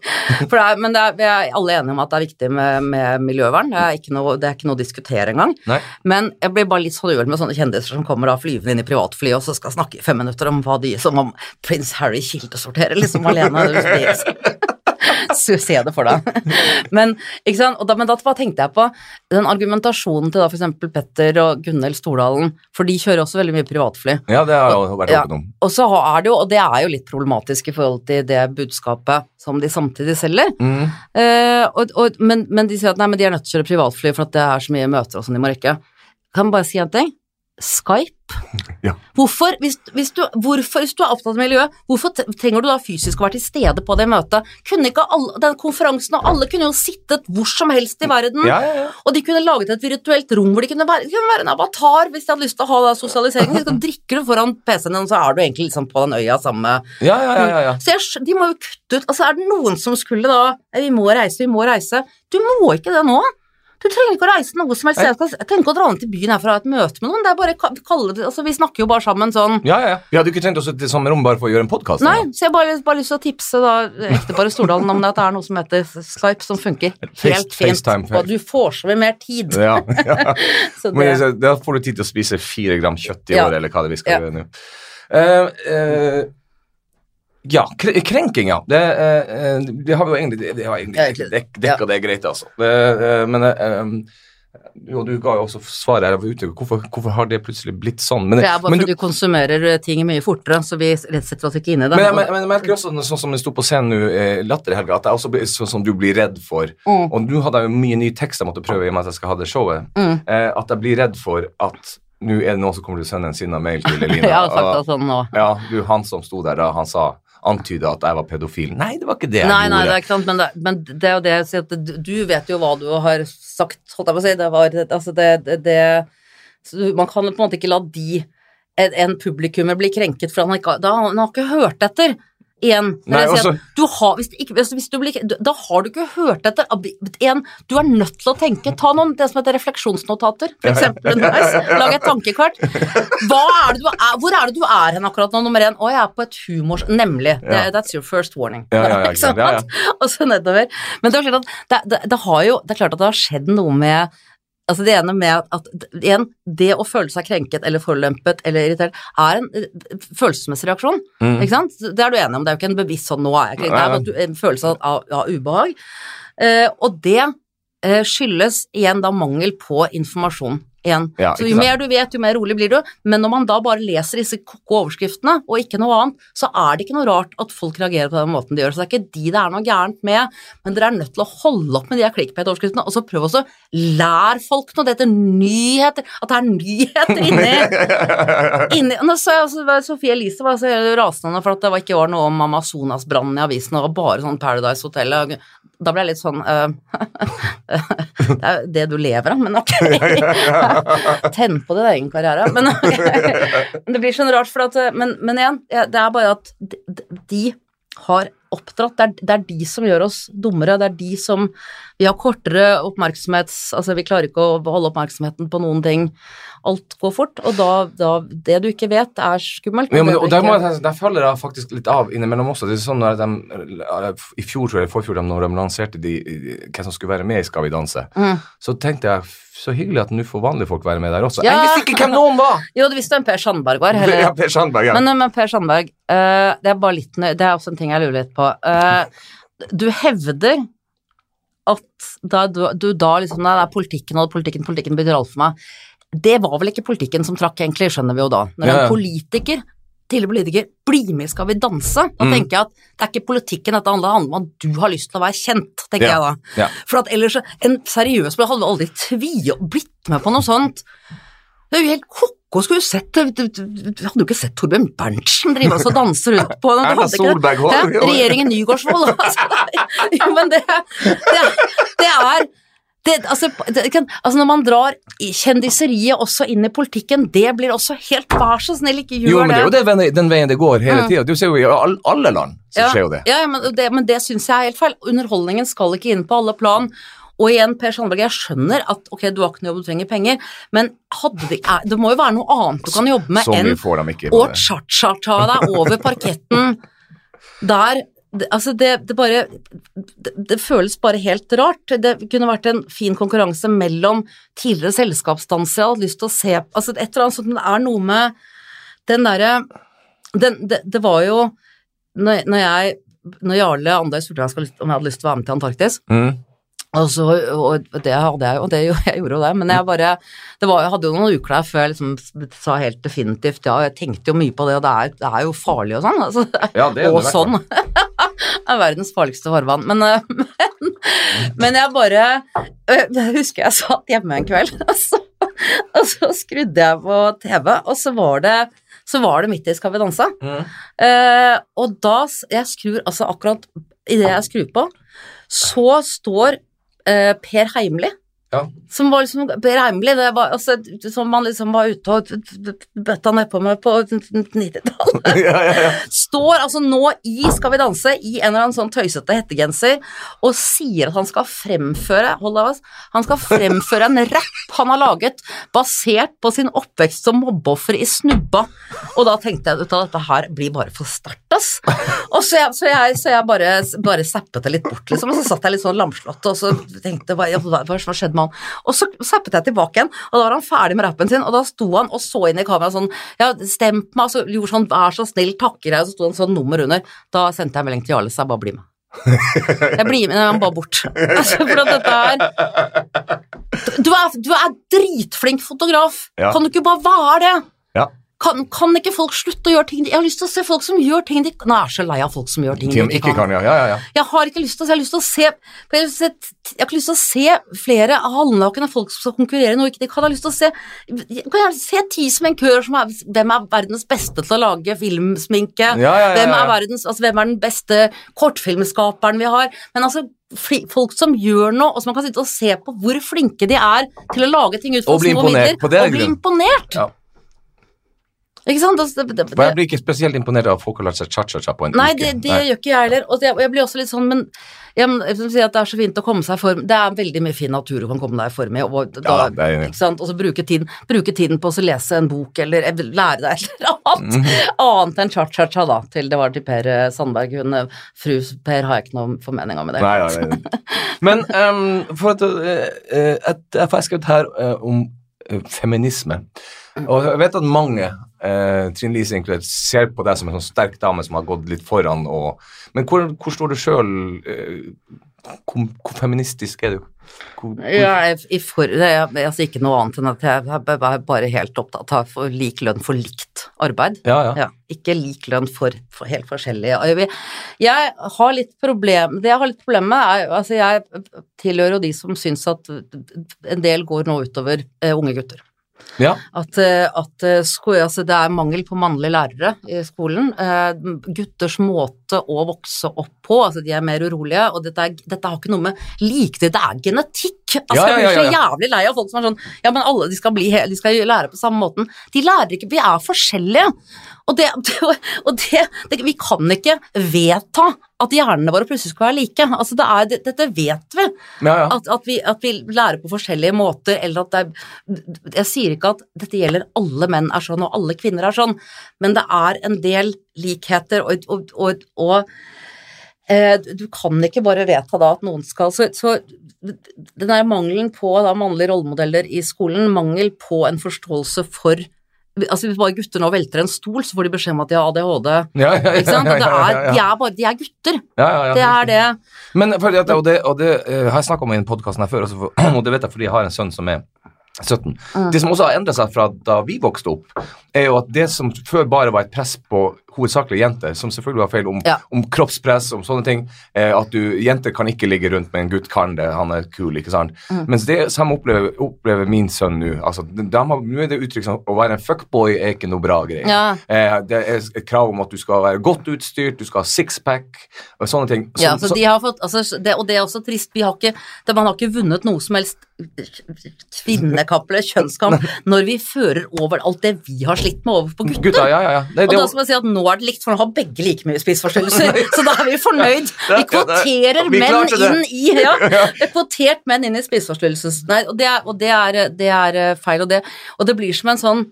Speaker 2: for det er, men det er, vi er alle enige om at det er viktig med, med miljøvern. Det er, ikke noe, det er ikke noe å diskutere engang.
Speaker 1: Nei.
Speaker 2: Men jeg blir bare litt sånn uvel med sånne kjendiser som kommer av flyvende inn i privatfly og så skal snakke i fem minutter om hva de Som om prins Harry kildesorterer liksom alene. *laughs* *laughs* Så Se det for deg. *laughs* Men, da, men da tenkte jeg på den argumentasjonen til da eksempel Petter og Gunhild Stordalen, for de kjører også veldig mye privatfly.
Speaker 1: Ja, det har jeg vært
Speaker 2: Ja,
Speaker 1: åpen om.
Speaker 2: og så er det jo, og det er jo litt problematisk i forhold til det budskapet som de samtidig selger.
Speaker 1: Mm.
Speaker 2: Eh, og, og, men, men de sier at nei, men de er nødt til å kjøre privatfly for at det er så mye møter og sånn de må rekke. Kan jeg bare si en ting? Skype?
Speaker 1: Ja.
Speaker 2: Hvorfor, hvis, hvis, du, hvorfor, hvis du er opptatt av miljø, hvorfor trenger du da fysisk å være til stede på det møtet? Kunne ikke alle, den konferansen og alle kunne jo sittet hvor som helst i verden,
Speaker 1: Ja, ja, ja.
Speaker 2: og de kunne laget et virtuelt rom hvor de kunne være, de kunne være en avatar hvis de hadde lyst til å ha da sosialisering. Så drikker du foran PC-en din, så er du egentlig liksom på den øya
Speaker 1: Ja, ja, ja, ja, ja.
Speaker 2: så jeg, de må jo kutte ut Altså, er det noen som skulle da «Eh, Vi må reise, vi må reise. Du må ikke det nå. Du trenger ikke å reise noe som helst. Trenger ikke å dra ned til byen her for å ha et møte med noen. Det er bare ka- kalle det Altså, vi snakker jo bare sammen sånn
Speaker 1: Ja, ja, ja. Vi hadde ikke trengt oss til samme rom bare for å gjøre en podkast.
Speaker 2: Nei, så jeg bare, bare lyst til å tipse da ekteparet Stordalen om det at det er noe som heter Skype, som funker *laughs*
Speaker 1: Face-
Speaker 2: helt fint.
Speaker 1: FaceTime.
Speaker 2: Og du får så mye mer tid.
Speaker 1: Ja, ja. *laughs*
Speaker 2: Så
Speaker 1: Men
Speaker 2: det,
Speaker 1: da får du tid til å spise fire gram kjøtt i
Speaker 2: Ja.
Speaker 1: året, eller hva det vi skal
Speaker 2: Ja.
Speaker 1: gjøre nå. Uh, eh, ja, kre- krenking, ja. Det, eh, eh, det har vi jo egentlig Det har egentlig
Speaker 2: det, egentlig.
Speaker 1: dek, dekka det greit, altså. Det, eh, men jo, du ga jo også svaret her. Hvorfor, hvorfor har det plutselig blitt sånn? Men,
Speaker 2: det er bare
Speaker 1: men
Speaker 2: fordi du konsumerer ting mye fortere, så vi setter oss ikke inn i det.
Speaker 1: Men men, jeg merker også, sånn som det sto på scenen nå, Latterhelga, at jeg også blir sånn som du blir redd for.
Speaker 2: Mm.
Speaker 1: Og nå hadde jeg jo mye ny tekst jeg måtte prøve i og med at jeg skal ha det showet.
Speaker 2: Mm.
Speaker 1: Eh, at jeg blir redd for at nå er det noen som kommer til å sende en sinna mail til *laughs* Elina.
Speaker 2: Har sagt det sånn nå.
Speaker 1: ja, du, han som sto der da, han sa antyda at jeg var pedofil. Nei, det var ikke det jeg
Speaker 2: Nei, nei, det er ikke sant, men det, men det er jo det jeg sier at du- vet jo hva du har sagt, holdt jeg på å si. Det var Altså, det, det, det Man kan på en måte ikke la de en, en publikummer bli krenket for han ikke, da, han har ikke hørt etter. Igjen.
Speaker 1: Nei, også-
Speaker 2: at du har, hvis, ikke, hvis, du blir, da har du ikke hørt etter. Igjen, du er nødt til å tenke. Ta noen det som heter refleksjonsnotater, eksempel underveis. Lag et tankekart. Er er, hvor er det du er hen akkurat nå? Nummer én. Å, jeg er på et humors... Nemlig.
Speaker 1: Ja.
Speaker 2: that's your first warning.
Speaker 1: Ja, ja, ja, *laughs* ja, ja.
Speaker 2: og så nedover. Men det er, klart at det, det, det, har jo, det er klart at det har skjedd noe med Altså Det ene med at, at igjen, det å føle seg krenket eller forulempet eller irritert er en eh, følelsesmessig reaksjon.
Speaker 1: Mm.
Speaker 2: Ikke sant? Det er du enig om. Det er jo ikke en bevisst sånn 'nå er jeg krenket'. Det er at du- en følelse av, av ubehag. Eh, og det eh, skyldes igjen da mangel på informasjon. Igjen.
Speaker 1: Ja,
Speaker 2: så jo mer du vet, jo mer rolig blir du. Men når man da bare leser disse ko-ko overskriftene, og ikke noe annet, så er det ikke noe rart at folk reagerer på den måten de gjør. Så det er ikke de det er noe gærent med, men dere er nødt til å holde opp med de clickbait-overskriftene, og så prøv også lære folk noe. Det heter nyheter. At det er nyheter inni *laughs* Inni, nå så jeg altså, Sofie Elise var så rasende for at det var ikke var noe om Amazonas-brannen i avisen, og bare sånn Paradise Hotel. og Da ble jeg litt sånn uh, *laughs* Det er jo det du lever av, men ok. *laughs* *laughs* Tenn på din egen karriere. Men, *laughs* okay. det blir sånn rart, for at Men, men igjen, det er bare at de, har oppdratt. Det er, det er de som gjør oss dummere. Det er de som Vi har kortere oppmerksomhets... Altså, vi klarer ikke å holde oppmerksomheten på noen ting. Alt går fort, og da, da Det du ikke vet, er skummelt.
Speaker 1: Ja, men, og der, må jeg, der faller jeg faktisk litt av innimellom også. Det er sånn når de, I fjor, tror jeg, forfjor, når de lanserte de, hvem som skulle være med i Skal vi danse,
Speaker 2: Mm.
Speaker 1: så tenkte jeg så hyggelig at nå får vanlige folk være med der også.
Speaker 2: Ja.
Speaker 1: Jeg visste ikke hvem noen var!
Speaker 2: Jo, du visste hvem Per Sandberg var. *laughs* Eller?
Speaker 1: Ja, Per Sandberg, ja.
Speaker 2: Men, men Per Sandberg, uh, det er bare litt Det er også en ting jeg lurer litt på. Eh, du hevder at da, du, du da liksom Nei, det er politikken og politikken, politikken betyr alt for meg. Det var vel ikke politikken som trakk, egentlig, skjønner vi jo da. Når
Speaker 1: Ja,
Speaker 2: en politiker, tidligere politiker, blir med i Skal vi danse, da
Speaker 1: Mm.
Speaker 2: tenker jeg at det er ikke politikken dette handler om at du har lyst til å være kjent, tenker
Speaker 1: Ja,
Speaker 2: jeg da.
Speaker 1: ja.
Speaker 2: For at ellers, en seriøs hadde aldri tvi blitt med på noe sånt. Det er jo helt ko-ko, skulle du sett du, du, du hadde jo ikke sett Torbjørn Berntsen drive og danse rundt på den?
Speaker 1: Erna. Solberg
Speaker 2: Ja, regjeringen Nygaardsvold. *laughs* Altså, det- men det, det, det er det, altså, det, kan, altså Når man drar kjendiseriet også inn i politikken, det blir også helt Vær så snill, ikke gjør det.
Speaker 1: Jo, men det er jo
Speaker 2: det.
Speaker 1: det, veien- den veien det går hele
Speaker 2: Mm.
Speaker 1: tida. Du ser jo i all, alle land så
Speaker 2: Ja,
Speaker 1: skjer jo det.
Speaker 2: Ja, ja, men det, men det syns jeg er helt feil. Underholdningen skal ikke inn på alle plan. Og igjen, Per Sandberg, jeg skjønner at ok, du har ikke noe jobb, du trenger penger, men det, det må jo være noe annet du kan jobbe med enn å cha-cha-ta deg over parketten der Altså, det, det bare det, det føles bare helt rart. Det kunne vært en fin konkurranse mellom tidligere selskapsdansere jeg hadde lyst til å se Altså, et eller annet sånt, men det er noe med den derre det, det var jo når, når jeg når Jarle Andøy spurte om jeg hadde lyst til å være med til Antarktis,
Speaker 1: Mm.
Speaker 2: Og, så, og det hadde jeg jo, det, jeg gjorde jo det, men jeg bare det var, Jeg hadde jo noen uker der før jeg liksom sa helt definitivt ja, jeg tenkte jo mye på det, og det er, det er jo farlig og sånn. Altså,
Speaker 1: Ja, det er
Speaker 2: og *laughs*
Speaker 1: det sånn.
Speaker 2: sånn. er verdens farligste farvann. Men, øh, *laughs* men, men jeg bare øh, Jeg husker jeg satt hjemme en kveld, *laughs* og så, og så skrudde jeg på TV, og så var det, så var det midt i Skal vi danse.
Speaker 1: Mm.
Speaker 2: Eh, og da Jeg skrur altså akkurat idet jeg skrur på, så står eh, Per Heimli
Speaker 1: Ja.
Speaker 2: som var liksom Per Heimli, det var altså Som man liksom var ute og bøtta nedpå med på 90-tallet. *laughs*
Speaker 1: ja, ja, ja. *laughs*
Speaker 2: Står altså nå i Skal vi danse i en eller annen sånn tøysete hettegenser og sier at han skal fremføre Hold av oss, Han skal fremføre en rapp han har laget basert på sin oppvekst som mobbeoffer i Snubba. Og da tenkte jeg at dette her blir bare for sterkt, ass. Og så jeg, så jeg, så jeg bare, bare zappet det litt bort, liksom. Og så satt jeg litt sånn lamslått og så tenkte hva, hva, hva skjedde med han? Og så zappet jeg tilbake igjen, og da var han ferdig med rappen sin, og da sto han og så inn i kameraet sånn Ja, stem meg, og så gjorde sånn vær så snill, takker jeg, og så sto en sånn nummer under. Da sendte jeg melding til Jarle, og jeg bare bli med. Jeg blir med, han bare bort. *laughs* Altså, for at dette er Du er, du er dritflink fotograf,
Speaker 1: Ja.
Speaker 2: kan du ikke bare være det? Kan, kan ikke folk slutte å gjøre ting de Jeg har lyst til å se folk som gjør ting de Nå er jeg så lei av folk som gjør ting de
Speaker 1: de ikke kan, ja. ja, ja, ja.
Speaker 2: jeg har ikke lyst til å se, jeg har lyst til å se Jeg har, ikke lyst til å se flere halvnakne folk som skal konkurrere noe ikke de kan. Jeg har lyst til å se Jeg kan gjerne se ti sminkører som er Hvem er verdens beste til å lage filmsminke?
Speaker 1: Ja, ja, ja,
Speaker 2: Hvem er verdens Altså, hvem er den beste kortfilmskaperen vi har? Men altså folk som gjør noe, og som man kan sitte og se på hvor flinke de er til å lage ting ut fra små midler,
Speaker 1: er
Speaker 2: og bli imponert.
Speaker 1: Ja.
Speaker 2: Ikke sant? Altså, det, det,
Speaker 1: jeg blir ikke spesielt imponert av at folk har lært seg cha-cha-cha på en
Speaker 2: Nei,
Speaker 1: uke.
Speaker 2: det, det gjør ikke jeg heller. Og jeg, jeg blir også litt sånn, men jeg vil si at det er så fint å komme seg i form. Det er veldig mye fin natur du kan komme deg i form i. Og, da,
Speaker 1: Ja, er enig.
Speaker 2: ikke sant? og så bruke tiden, bruke tiden på å lese en bok eller lære deg et eller annet.
Speaker 1: Mhm.
Speaker 2: Annet enn cha-cha-cha, da. Til det var til Per eh, Sandberg. Hun, eh, fru Per har jeg ikke noe formening om i det.
Speaker 1: Nei, ja, nei. Men um, for at uh, eh, Jeg har skrevet her uh, om feminisme. Og jeg vet at mange, uh, Trine Lise inkludert, ser på deg som en sånn sterk dame som har gått litt foran. Og, men hvor, hvor står du sjøl? hvor, hvor feministisk er du? Hvor,
Speaker 2: Ja, jeg, i for, det er altså ikke noe annet enn at jeg er bare helt opptatt av lik lønn for likt arbeid.
Speaker 1: ja, ja.
Speaker 2: Ja, ikke lik lønn for, for helt forskjellige Jeg, jeg har litt problem Det jeg har litt problem med, er Altså, jeg tilhører jo de som syns at en del går nå utover eh, unge gutter.
Speaker 1: Ja.
Speaker 2: At, eh, at eh, sko, altså, det er mangel på mannlige lærere i skolen. Eh, gutters måte å vokse opp på, altså de er mer urolige, og dette, er, dette har ikke noe med liketid Det er genetikk! Altså,
Speaker 1: Ja, ja,
Speaker 2: Jeg blir så jævlig lei av folk som er sånn Ja, men alle de skal, bli, de skal lære på samme måten. De lærer ikke, vi er forskjellige. Og, *laughs* det, og det, det, vi kan ikke vedta at hjernene våre plutselig skal være like. Altså, det er, dette vet vi.
Speaker 1: Ja, ja.
Speaker 2: At, at, vi, at vi lærer på forskjellige måter, eller at det er Jeg sier ikke at dette gjelder alle menn er sånn, og alle kvinner er sånn, men det er en del likheter, og, og, og, og eh, du kan ikke bare vedta da at noen skal Så, så den der mangelen på da, mannlige rollemodeller i skolen, mangel på en forståelse for Altså Hvis bare gutter nå velter en stol, så får de beskjed om at de har ADHD.
Speaker 1: Ja, ja, ja,
Speaker 2: Ikke sant? det er, de er bare De er gutter.
Speaker 1: Ja, ja, ja.
Speaker 2: Det er det.
Speaker 1: Men fordi at, og det, og det uh, har jeg snakka om i den podkasten her før, for, *clears throat* og det vet jeg fordi jeg har en sønn som er 17.
Speaker 2: Mm.
Speaker 1: Det som også har endret seg fra da vi vokste opp, er jo at det som før bare var et press på hovedsakelig jenter, som selvfølgelig var feil, om,
Speaker 2: Ja.
Speaker 1: om kroppspress, om sånne ting, eh, at du, jenter kan ikke ligge rundt med en gutt, kan det, han er kul, ikke sant.
Speaker 2: Mm.
Speaker 1: Mens det samme opplever, opplever min sønn nå. Altså, nå er det uttrykk som å være en fuckboy er ikke noe bra greie.
Speaker 2: Ja.
Speaker 1: Eh, det er et krav om at du skal være godt utstyrt, du skal ha sixpack og sånne ting. Så-
Speaker 2: Ja, så
Speaker 1: så-
Speaker 2: de har fått, altså, det, og det er også trist, vi har ikke, det, man har ikke vunnet noe som helst kvinnekamp eller kjønnskamp *laughs* når vi fører over alt det vi har slitt med over på gutter.
Speaker 1: Gutta, ja, ja, ja. Det,
Speaker 2: Og da skal man si at nå er det likt, for nå har begge like mye spiseforstyrrelser, *laughs* så da er vi fornøyd. *laughs* Vi kvoterer menn inn i ja, vi kvotert menn inn i spiseforstyrrelses... Nei, og det er, og det er, det er eh, feil, og det, og det blir som en sånn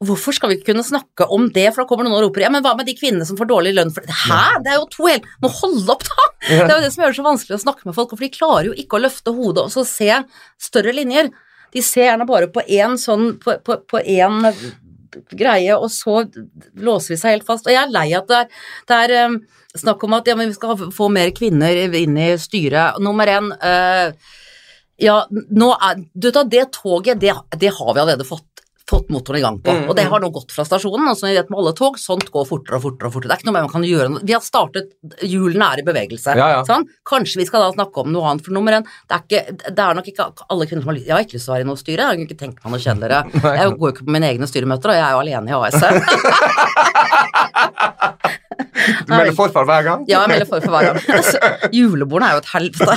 Speaker 2: Hvorfor skal vi ikke kunne snakke om det? For da kommer noen og roper ja, men hva med de kvinnene som får dårlig lønn for det? Hæ? Det er jo to hele Nå hold opp, da! Det er jo det som gjør det så vanskelig å snakke med folk, for de klarer jo ikke å løfte hodet og så se større linjer. De ser gjerne bare på én sånn på, på, på én greie, og så låser vi seg helt fast. Og jeg er lei at det er, det er um, snakk om at ja, vi skal få mer kvinner inn i styret. Nummer én uh, Ja, nå er du vet, Det toget, det, det har vi allerede fått fått motoren i gang på,
Speaker 1: Mm,
Speaker 2: og det har nå gått fra stasjonen. og som vi vet med alle tog, sånt går fortere og fortere og fortere. Det er ikke noe mer man kan gjøre. Vi har startet, hjulene er i bevegelse.
Speaker 1: Ja, ja.
Speaker 2: Sånn? Kanskje vi skal da snakke om noe annet, for nummer én, det er, ikke, det er nok ikke alle kvinner som har lyst Jeg har ikke lyst til å være i noe styre, jeg har ikke tenkt meg noe kjedeligere. *laughs* Jeg går jo ikke på mine egne styremøter, og jeg er jo alene i AS. *laughs* *laughs*
Speaker 1: du melder forfall hver gang?
Speaker 2: Ja, jeg melder for for hver gang. *laughs* Altså, julebordene er jo et helvete.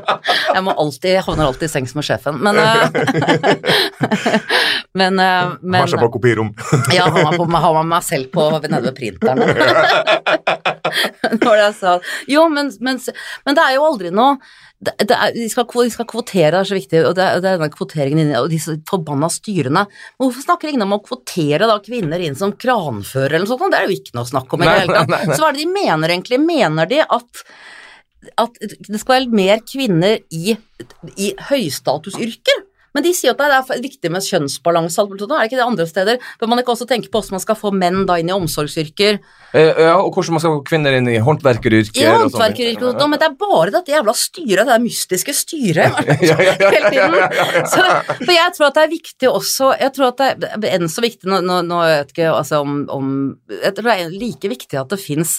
Speaker 2: *laughs* Jeg må alltid, havner alltid i sengs med sjefen. Men eh, Men, eh, men
Speaker 1: Har seg på kopirom.
Speaker 2: Ja, har man, på, har meg, meg selv på nede ved printeren. Når jeg sa Jo, men, men, men det er jo aldri noe det, det er, de, skal, de skal kvotere, det er så viktig, og det er, det er denne kvoteringen inn, og disse forbanna styrene. Men hvorfor snakker ingen om å kvotere da kvinner inn som kranfører eller noe sånt? Det er jo ikke noe snakk om i det hele tatt. Så hva er det de mener egentlig? Mener de at at det skal være mer kvinner i, i høystatusyrker? Men de sier at det er viktig med kjønnsbalanse, er det ikke det andre steder? Bør man ikke også tenke på hvordan man skal få menn da inn i omsorgsyrker?
Speaker 1: Eh, ja, og hvordan man skal få kvinner inn i håndverkeryrker.
Speaker 2: I håndverkeryrker og sånt, men det er bare dette jævla styret, det der mystiske styret, hele tiden. Så, for jeg tror at det er viktig også Jeg tror at det er enn så viktig Nå, nå, nå vet ikke altså om, om Jeg tror det er like viktig at det fins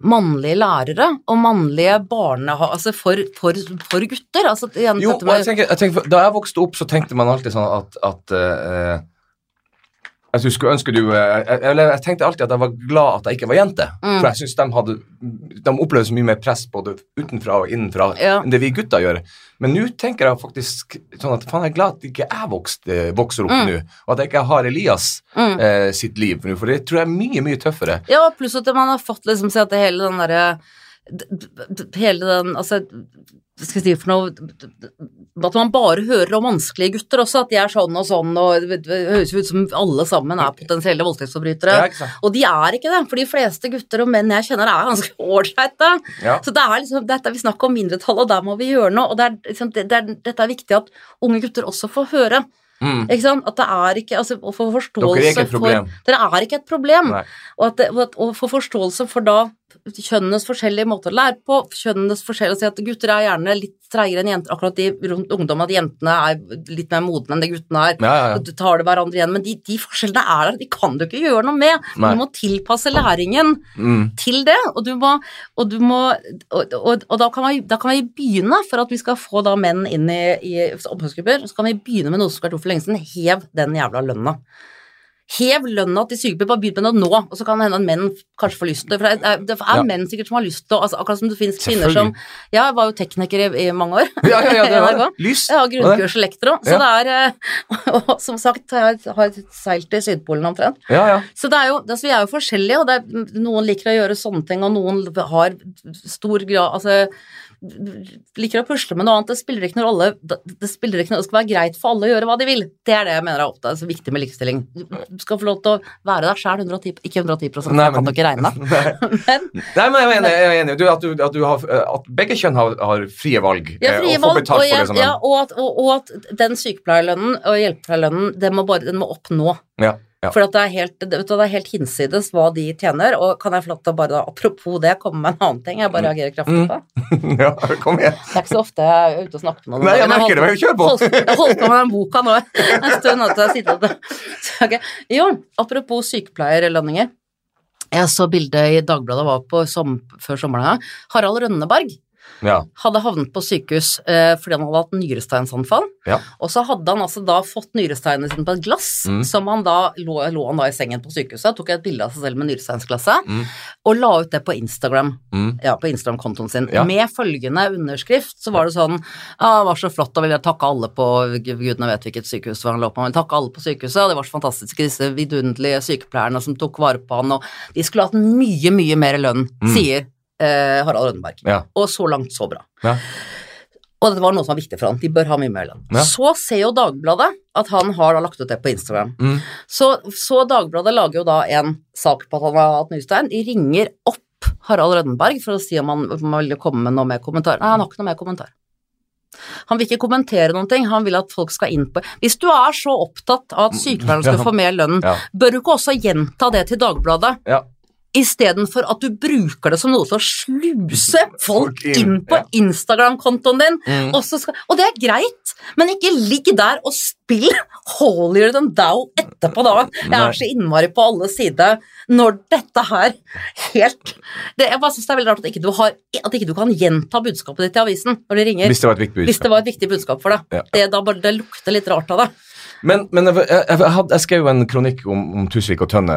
Speaker 2: mannlige lærere og mannlige barnehager altså for, for, for gutter. Altså, igjen,
Speaker 1: Jo, jeg tenker, jeg tenker, Da jeg vokste opp, så tenkte man alltid sånn at, at eh, du skulle ønske du eh, jeg, jeg tenkte alltid at jeg var glad at jeg ikke var jente.
Speaker 2: Mm.
Speaker 1: For jeg syns de hadde De opplevde så mye mer press både utenfra og innenfra
Speaker 2: Ja.
Speaker 1: enn det vi gutter gjør. Men nå tenker jeg faktisk sånn at faen, jeg er glad at ikke jeg vokste, vokser opp
Speaker 2: Mm.
Speaker 1: nå, og at jeg ikke har Elias
Speaker 2: Mm.
Speaker 1: eh, sitt liv nå, for det tror jeg er mye, mye tøffere.
Speaker 2: Ja, pluss at man har fått liksom se at hele den derre Hele den Altså, skal jeg si for noe At man bare hører om vanskelige gutter også, at de er sånn og sånn, og det høres jo ut som alle sammen er potensielle voldtektsforbrytere.
Speaker 1: Ja.
Speaker 2: Og de er ikke det, for de fleste gutter og menn jeg kjenner er ganske ålreite.
Speaker 1: Ja.
Speaker 2: Så det er liksom, dette, vi snakker om mindretall, og der må vi gjøre noe. Og det er, liksom, det, det er, dette er viktig at unge gutter også får høre.
Speaker 1: Mm.
Speaker 2: Ikke sant? At det er ikke altså, Å få forståelse
Speaker 1: Dere er ikke et problem.
Speaker 2: for Dere er ikke et problem. Og, at og å få forståelse for da kjønnenes forskjellige måter å lære på, kjønnenes forskjellige å Si at gutter er gjerne litt treigere enn jenter, akkurat de rundt ungdom, at jentene er litt mer modne enn det guttene er.
Speaker 1: Ja, ja, ja.
Speaker 2: Og du tar det hverandre igjen, men de, de forskjellene er der, de kan du ikke gjøre noe med.
Speaker 1: Nei.
Speaker 2: Du må tilpasse læringen
Speaker 1: Mm.
Speaker 2: til det, og du må, og, du må, og, og, og da, kan vi, da kan vi begynne, for at vi skal få da menn inn i, i omsorgsgrupper, så kan vi begynne med noe som har vært gjort for lenge siden, hev den jævla lønna. Hev lønna til sykepleiere, bare begynn med det nå, og så kan det hende at menn kanskje får lyst til det. For det er, det er
Speaker 1: Ja.
Speaker 2: menn sikkert som har lyst til det, altså, Akkurat som det finnes kvinner som Ja, jeg var jo tekniker i, i mange år.
Speaker 1: Ja, ja, ja, det *laughs* var det.
Speaker 2: NRK. Jeg har grunnkurs elektro, så
Speaker 1: Ja.
Speaker 2: det er eh, *laughs* Og som sagt, jeg har seilt til Sydpolen omtrent.
Speaker 1: Ja, ja.
Speaker 2: Så det er jo, altså, vi er jo forskjellige, og det er, noen liker å gjøre sånne ting, og noen har stor grad Altså liker å pusle med noe annet. Det spiller ikke noen rolle. Det det spiller ikke noe, det skal være greit for alle å gjøre hva de vil. Det er det jeg mener er opptatt, så viktig med likestilling. Du skal få lov til å være deg sjæl 110 Ikke 110 for
Speaker 1: Nei,
Speaker 2: jeg kan dere regne. *laughs* *laughs* Men
Speaker 1: Nei, men jeg er enig. Jeg er enig. Du, at, du, at, du har, at begge kjønn har, har frie valg,
Speaker 2: ja,
Speaker 1: eh,
Speaker 2: frie
Speaker 1: og får
Speaker 2: valg,
Speaker 1: betalt
Speaker 2: og,
Speaker 1: for
Speaker 2: jeg,
Speaker 1: det som
Speaker 2: ja, og, at, og, og at den sykepleierlønnen og hjelpepleierlønnen, den må, bare, den må opp nå.
Speaker 1: Ja, ja.
Speaker 2: For det, er helt, det, vet du, det er helt hinsides hva de tjener, og kan jeg få lov til å bare da, apropos det, komme med en annen ting jeg bare reagerer kraftig på? *laughs*
Speaker 1: ja, kom igjen.
Speaker 2: Det er ikke så ofte jeg er ute og snakker med noen.
Speaker 1: Nei, jeg merker det, men kjør på.
Speaker 2: Jeg holdt på med den boka nå *laughs* en stund. At jeg sitter og, *laughs* Okay. Jo, apropos sykepleierlønninger. Jeg så bildet i Dagbladet var på som, før sommeren en. Harald Rønneberg
Speaker 1: Ja,
Speaker 2: hadde havnet på sykehus eh, fordi han hadde hatt nyresteinsanfall.
Speaker 1: ja.
Speaker 2: Og så hadde han altså da fått nyresteinene sine på et glass,
Speaker 1: Mm.
Speaker 2: som han da lå, lå han da i sengen på sykehuset, tok et bilde av seg selv med nyresteinsglasset,
Speaker 1: Mm.
Speaker 2: og la ut det på Instagram
Speaker 1: Mm.
Speaker 2: ja, på Instagram-kontoen sin, med følgende underskrift, så var det sånn Ja, det var så flott, da vil jeg takke alle på Gudene vet hvilket sykehus han lå på, men takke alle på sykehuset, og det var så fantastisk, disse vidunderlige sykepleierne som tok vare på han, og de skulle hatt mye, mye mer lønn,
Speaker 1: Mm.
Speaker 2: sier eh, Harald Rønneberg.
Speaker 1: Ja.
Speaker 2: Og så langt, så bra.
Speaker 1: Ja.
Speaker 2: Og dette var noe som var viktig for han, de bør ha mye lønn.
Speaker 1: Ja.
Speaker 2: Så ser jo Dagbladet at han har da lagt ut det på Instagram.
Speaker 1: Mm.
Speaker 2: Så, så Dagbladet lager jo da en sak på at han har hatt nystein. De ringer opp Harald Rønneberg for å si om han, om han vil komme med noe mer kommentar. Nei, han har ikke noe mer kommentar. Han vil ikke kommentere noen ting, han vil at folk skal inn på Hvis du er så opptatt av at sykepleierne skal *laughs* få mer lønn, bør du ikke også gjenta det til Dagbladet?
Speaker 1: Ja.
Speaker 2: Istedenfor at du bruker det som noe til å sluse folk
Speaker 1: inn,
Speaker 2: på. Instagram-kontoen din.
Speaker 1: Mm.
Speaker 2: Og, så skal, og det er greit, men ikke ligg der og spill holier than thou etterpå da. Jeg er så innmari på alle sider når dette her helt det, Jeg bare syns det er veldig rart at ikke, du har, at ikke du kan gjenta budskapet ditt til avisen når de ringer.
Speaker 1: Hvis det var et viktig budskap.
Speaker 2: var et viktig budskap for deg.
Speaker 1: Ja.
Speaker 2: Det, da bare, det lukter litt rart av det.
Speaker 1: Men, men jeg, jeg, jeg, jeg skrev jo en kronikk om, om Tusvik og Tønne,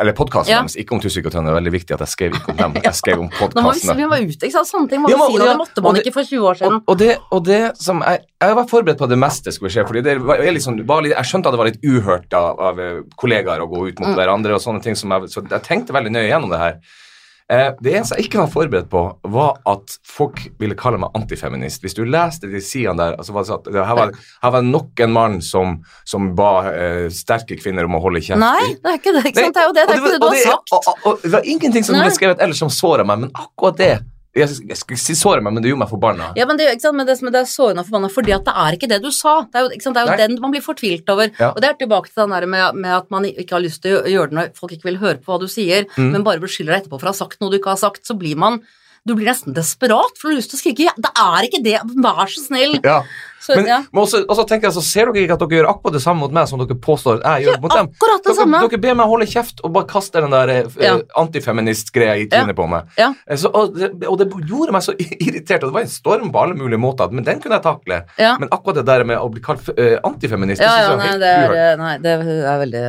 Speaker 1: eller podkasten
Speaker 2: Ja.
Speaker 1: deres, ikke om Tusvik og Tønne. Det er veldig viktig at jeg skrev ikke om dem. *laughs* Jeg skrev om
Speaker 2: podkastene. vi, vi var ute, ikke sant. Sånne ting må
Speaker 1: Ja,
Speaker 2: vi si
Speaker 1: ja,
Speaker 2: Det måtte man
Speaker 1: det-
Speaker 2: ikke for 20 år siden.
Speaker 1: Og, og, det, og det som jeg, var forberedt på det meste skulle skje. fordi det var, liksom, var litt, jeg skjønte at det var litt uhørt av, av kollegaer å gå ut mot
Speaker 2: Mm.
Speaker 1: hverandre. og sånne ting som jeg, Så jeg tenkte veldig nøye gjennom det her. Eh, det eneste jeg ikke var forberedt på, var at folk ville kalle meg antifeminist. Hvis du leste de sidene der altså var det sånn det, her, var, her var nok en mann som, som ba eh, sterke kvinner om å holde kjeft.
Speaker 2: Nei, det er ikke det. Ikke sant? Det er jo det, det er ikke det du har sagt.
Speaker 1: Og, og, og det var ingenting som ble skrevet ellers som såra meg, men akkurat det Jeg, jeg skal si såre meg, men det gjorde meg forbanna.
Speaker 2: Ja, men det, ikke sant? men det, som- det er sårende og forbanna fordi at det er ikke det du sa. Det er jo? Det er jo den man blir fortvilt over.
Speaker 1: Ja.
Speaker 2: Og det er tilbake til den der med, med at man ikke har lyst til å gjøre det når folk ikke vil høre på hva du sier,
Speaker 1: Mm.
Speaker 2: men bare beskylder deg etterpå for å ha sagt noe du ikke har sagt, så blir man du blir nesten desperat for du har lyst til å skrike ja, 'Det er ikke det! Vær så snill!'
Speaker 1: Ja.
Speaker 2: Så,
Speaker 1: Men,
Speaker 2: ja.
Speaker 1: men også, også tenker jeg, så ser dere ikke at dere gjør akkurat det samme mot meg som dere påstår at jeg gjør mot dem?
Speaker 2: Akkurat det
Speaker 1: Dere,
Speaker 2: samme.
Speaker 1: dere ber meg holde kjeft og bare kaste den der eh,
Speaker 2: Ja.
Speaker 1: antifeminist-greia i trynet på meg.
Speaker 2: Ja.
Speaker 1: Eh, Så, og, det, og det gjorde meg så irritert, og det var en storm på alle mulige måter, men den kunne jeg takle.
Speaker 2: Ja.
Speaker 1: Men akkurat det der med å bli kalt uh, antifeminist,
Speaker 2: Ja,
Speaker 1: det
Speaker 2: ja, nei, det er,
Speaker 1: uhørt.
Speaker 2: nei, det er veldig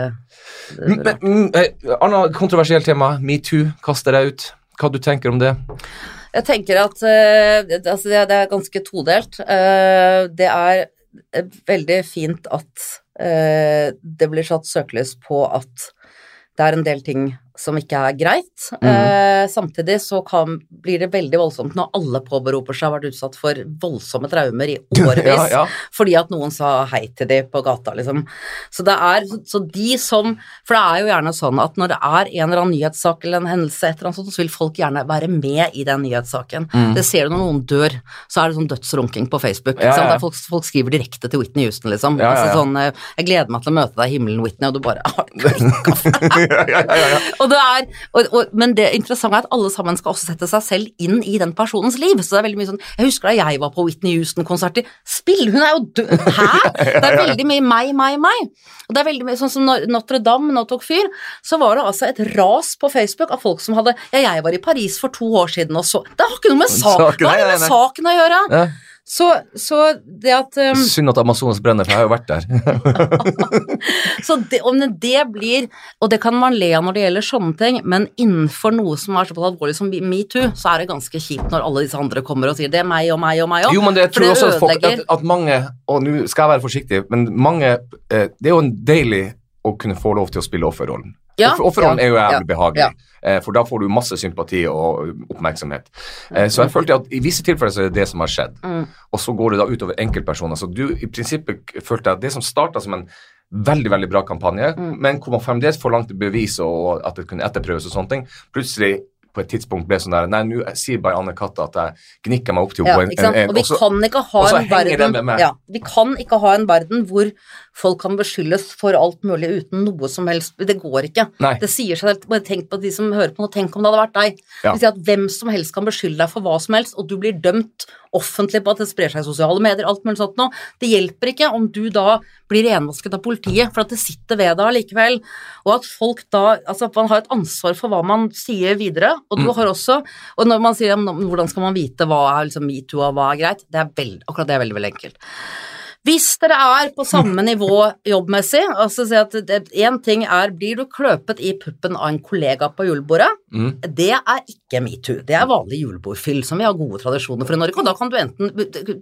Speaker 1: eh, Annet kontroversielt tema, metoo, kaster jeg ut. Hå du tenker om det?
Speaker 2: Jeg tenker at eh, altså det, er ganske todelt. Eh, det er eh, veldig fint at det blir satt søkelys på at det er en del ting som ikke er greit. Eh, samtidig så kan, blir det veldig voldsomt når alle påberoper seg å ha vært utsatt for voldsomme traumer i *laughs* årevis
Speaker 1: Ja, ja.
Speaker 2: fordi at noen sa hei til dem på gata, liksom. Så det er så de som For det er jo gjerne sånn at når det er en eller annen nyhetssak eller en hendelse, et eller annet sånt, så vil folk gjerne være med i den nyhetssaken.
Speaker 1: Mm.
Speaker 2: Det ser du når noen dør, så er det sånn dødsrunking på Facebook.
Speaker 1: Ja.
Speaker 2: Der folk, folk skriver direkte til Whitney Houston, liksom. Altså sånn eh, 'Jeg gleder meg til å møte deg i himmelen, Whitney', og du bare har *laughs* for
Speaker 1: ja, ja, ja, ja. *laughs*
Speaker 2: og det er, og, og, men det interessante er at alle sammen skal også sette seg selv inn i den personens liv. Så det er veldig mye sånn Jeg husker da jeg var på Whitney Houston-konserter. Spill! Hun er jo død! Hæ?! Det er veldig mye meg, meg, meg. Og det er veldig mye sånn som Notre-Dame nå tok fyr, så var det altså et ras på Facebook av folk som hadde Ja, jeg var i Paris for to år siden og så Det har ikke noe med, sak,
Speaker 1: Saken,
Speaker 2: det har ikke med saken å gjøre!
Speaker 1: Ja.
Speaker 2: Så, så det at um,
Speaker 1: Synd at Amazonas brenner, for jeg har jo vært der. *laughs*
Speaker 2: Så det, om det- blir Og det kan man le av når det gjelder sånne ting, men innenfor noe som er såpass alvorlig som metoo, så er det ganske kjipt når alle disse andre kommer og sier det er meg og meg og meg òg.
Speaker 1: Jo, men det
Speaker 2: jeg
Speaker 1: tror
Speaker 2: det
Speaker 1: også at, folk, at, at mange Og nå skal jeg være forsiktig, men mange eh, Det er jo en deilig å kunne få lov til å spille offerrollen.
Speaker 2: Ja,
Speaker 1: Offer- Offerrollen
Speaker 2: ja,
Speaker 1: er jo jævlig
Speaker 2: ja,
Speaker 1: behagelig,
Speaker 2: ja.
Speaker 1: eh, for da får du masse sympati og oppmerksomhet. Eh, så jeg følte at i visse tilfeller så er det det som har skjedd,
Speaker 2: Mm.
Speaker 1: og så går det da utover enkeltpersoner. Så du i prinsippet følte at det som starta som en veldig veldig bra kampanje,
Speaker 2: Mm.
Speaker 1: men hvor man fremdeles forlangte bevis og at det kunne etterprøves og sånne ting, plutselig på et tidspunkt ble sånn der Nei, nå sier bare Anne Katta at jeg gnikker meg opp til
Speaker 2: Ja,
Speaker 1: henne.
Speaker 2: ikke sant? Og ikke ha
Speaker 1: og så henger det med meg.
Speaker 2: ja, Vi kan ikke ha en verden hvor folk kan beskyldes for alt mulig uten noe som helst. Det går ikke.
Speaker 1: Nei.
Speaker 2: Det sier seg selv. Bare tenk på de som hører på nå. Tenk om det hadde vært deg.
Speaker 1: Ja.
Speaker 2: Det vil si at hvem som helst kan beskylde deg for hva som helst, og du blir dømt offentlig på at det sprer seg i sosiale medier, alt mulig sånt noe. Det hjelper ikke om du da blir renvasket av politiet, for at det sitter ved deg allikevel. Og at folk da Altså at man har et ansvar for hva man sier videre, og du
Speaker 1: Mm.
Speaker 2: har også Og når man sier hvordan skal man vite hva er liksom metoo og hva er greit, det er veld, akkurat det er veldig, veldig enkelt. Hvis dere er på samme nivå jobbmessig, altså si at én ting er blir du kløpet i puppen av en kollega på julebordet,
Speaker 1: Mm.
Speaker 2: det er ikke metoo. Det er vanlig julebordfyll, som vi har gode tradisjoner for i Norge. Og da kan du enten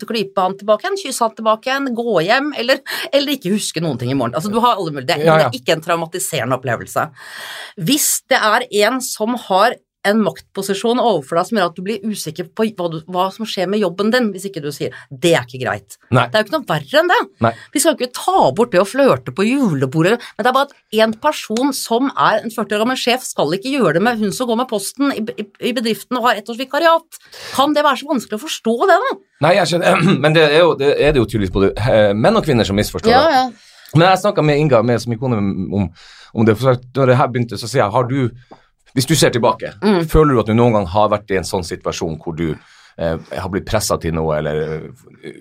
Speaker 2: klype han tilbake igjen, kysse han tilbake igjen, gå hjem, eller, eller ikke huske noen ting i morgen. Altså, du har alle mulig. Det,
Speaker 1: Ja, ja.
Speaker 2: det er ikke en traumatiserende opplevelse. Hvis det er en som har en maktposisjon overfor deg som gjør at du blir usikker på hva, du, hva som skjer med jobben din, hvis ikke du sier det er ikke greit.
Speaker 1: Nei.
Speaker 2: Det er jo ikke noe verre enn det.
Speaker 1: Nei.
Speaker 2: Vi skal jo ikke ta bort det å flørte på julebordet, men det er bare at en person som er en 40 år gammel sjef, skal ikke gjøre det med hun som går med posten i, i, i bedriften og har ett års vikariat. Kan det være så vanskelig å forstå det, da?
Speaker 1: Nei, jeg skjønner, *clears throat* men det er, jo, det er det jo tydeligvis både eh, menn og kvinner som misforstår det.
Speaker 2: ja.
Speaker 1: Men jeg snakka med Inga, med, som ikone, om, om det. For når det her begynte, så sier jeg har du Hvis du ser tilbake,
Speaker 2: Mm.
Speaker 1: føler du at du noen gang har vært i en sånn situasjon hvor du eh, har blitt pressa til noe, eller, eh,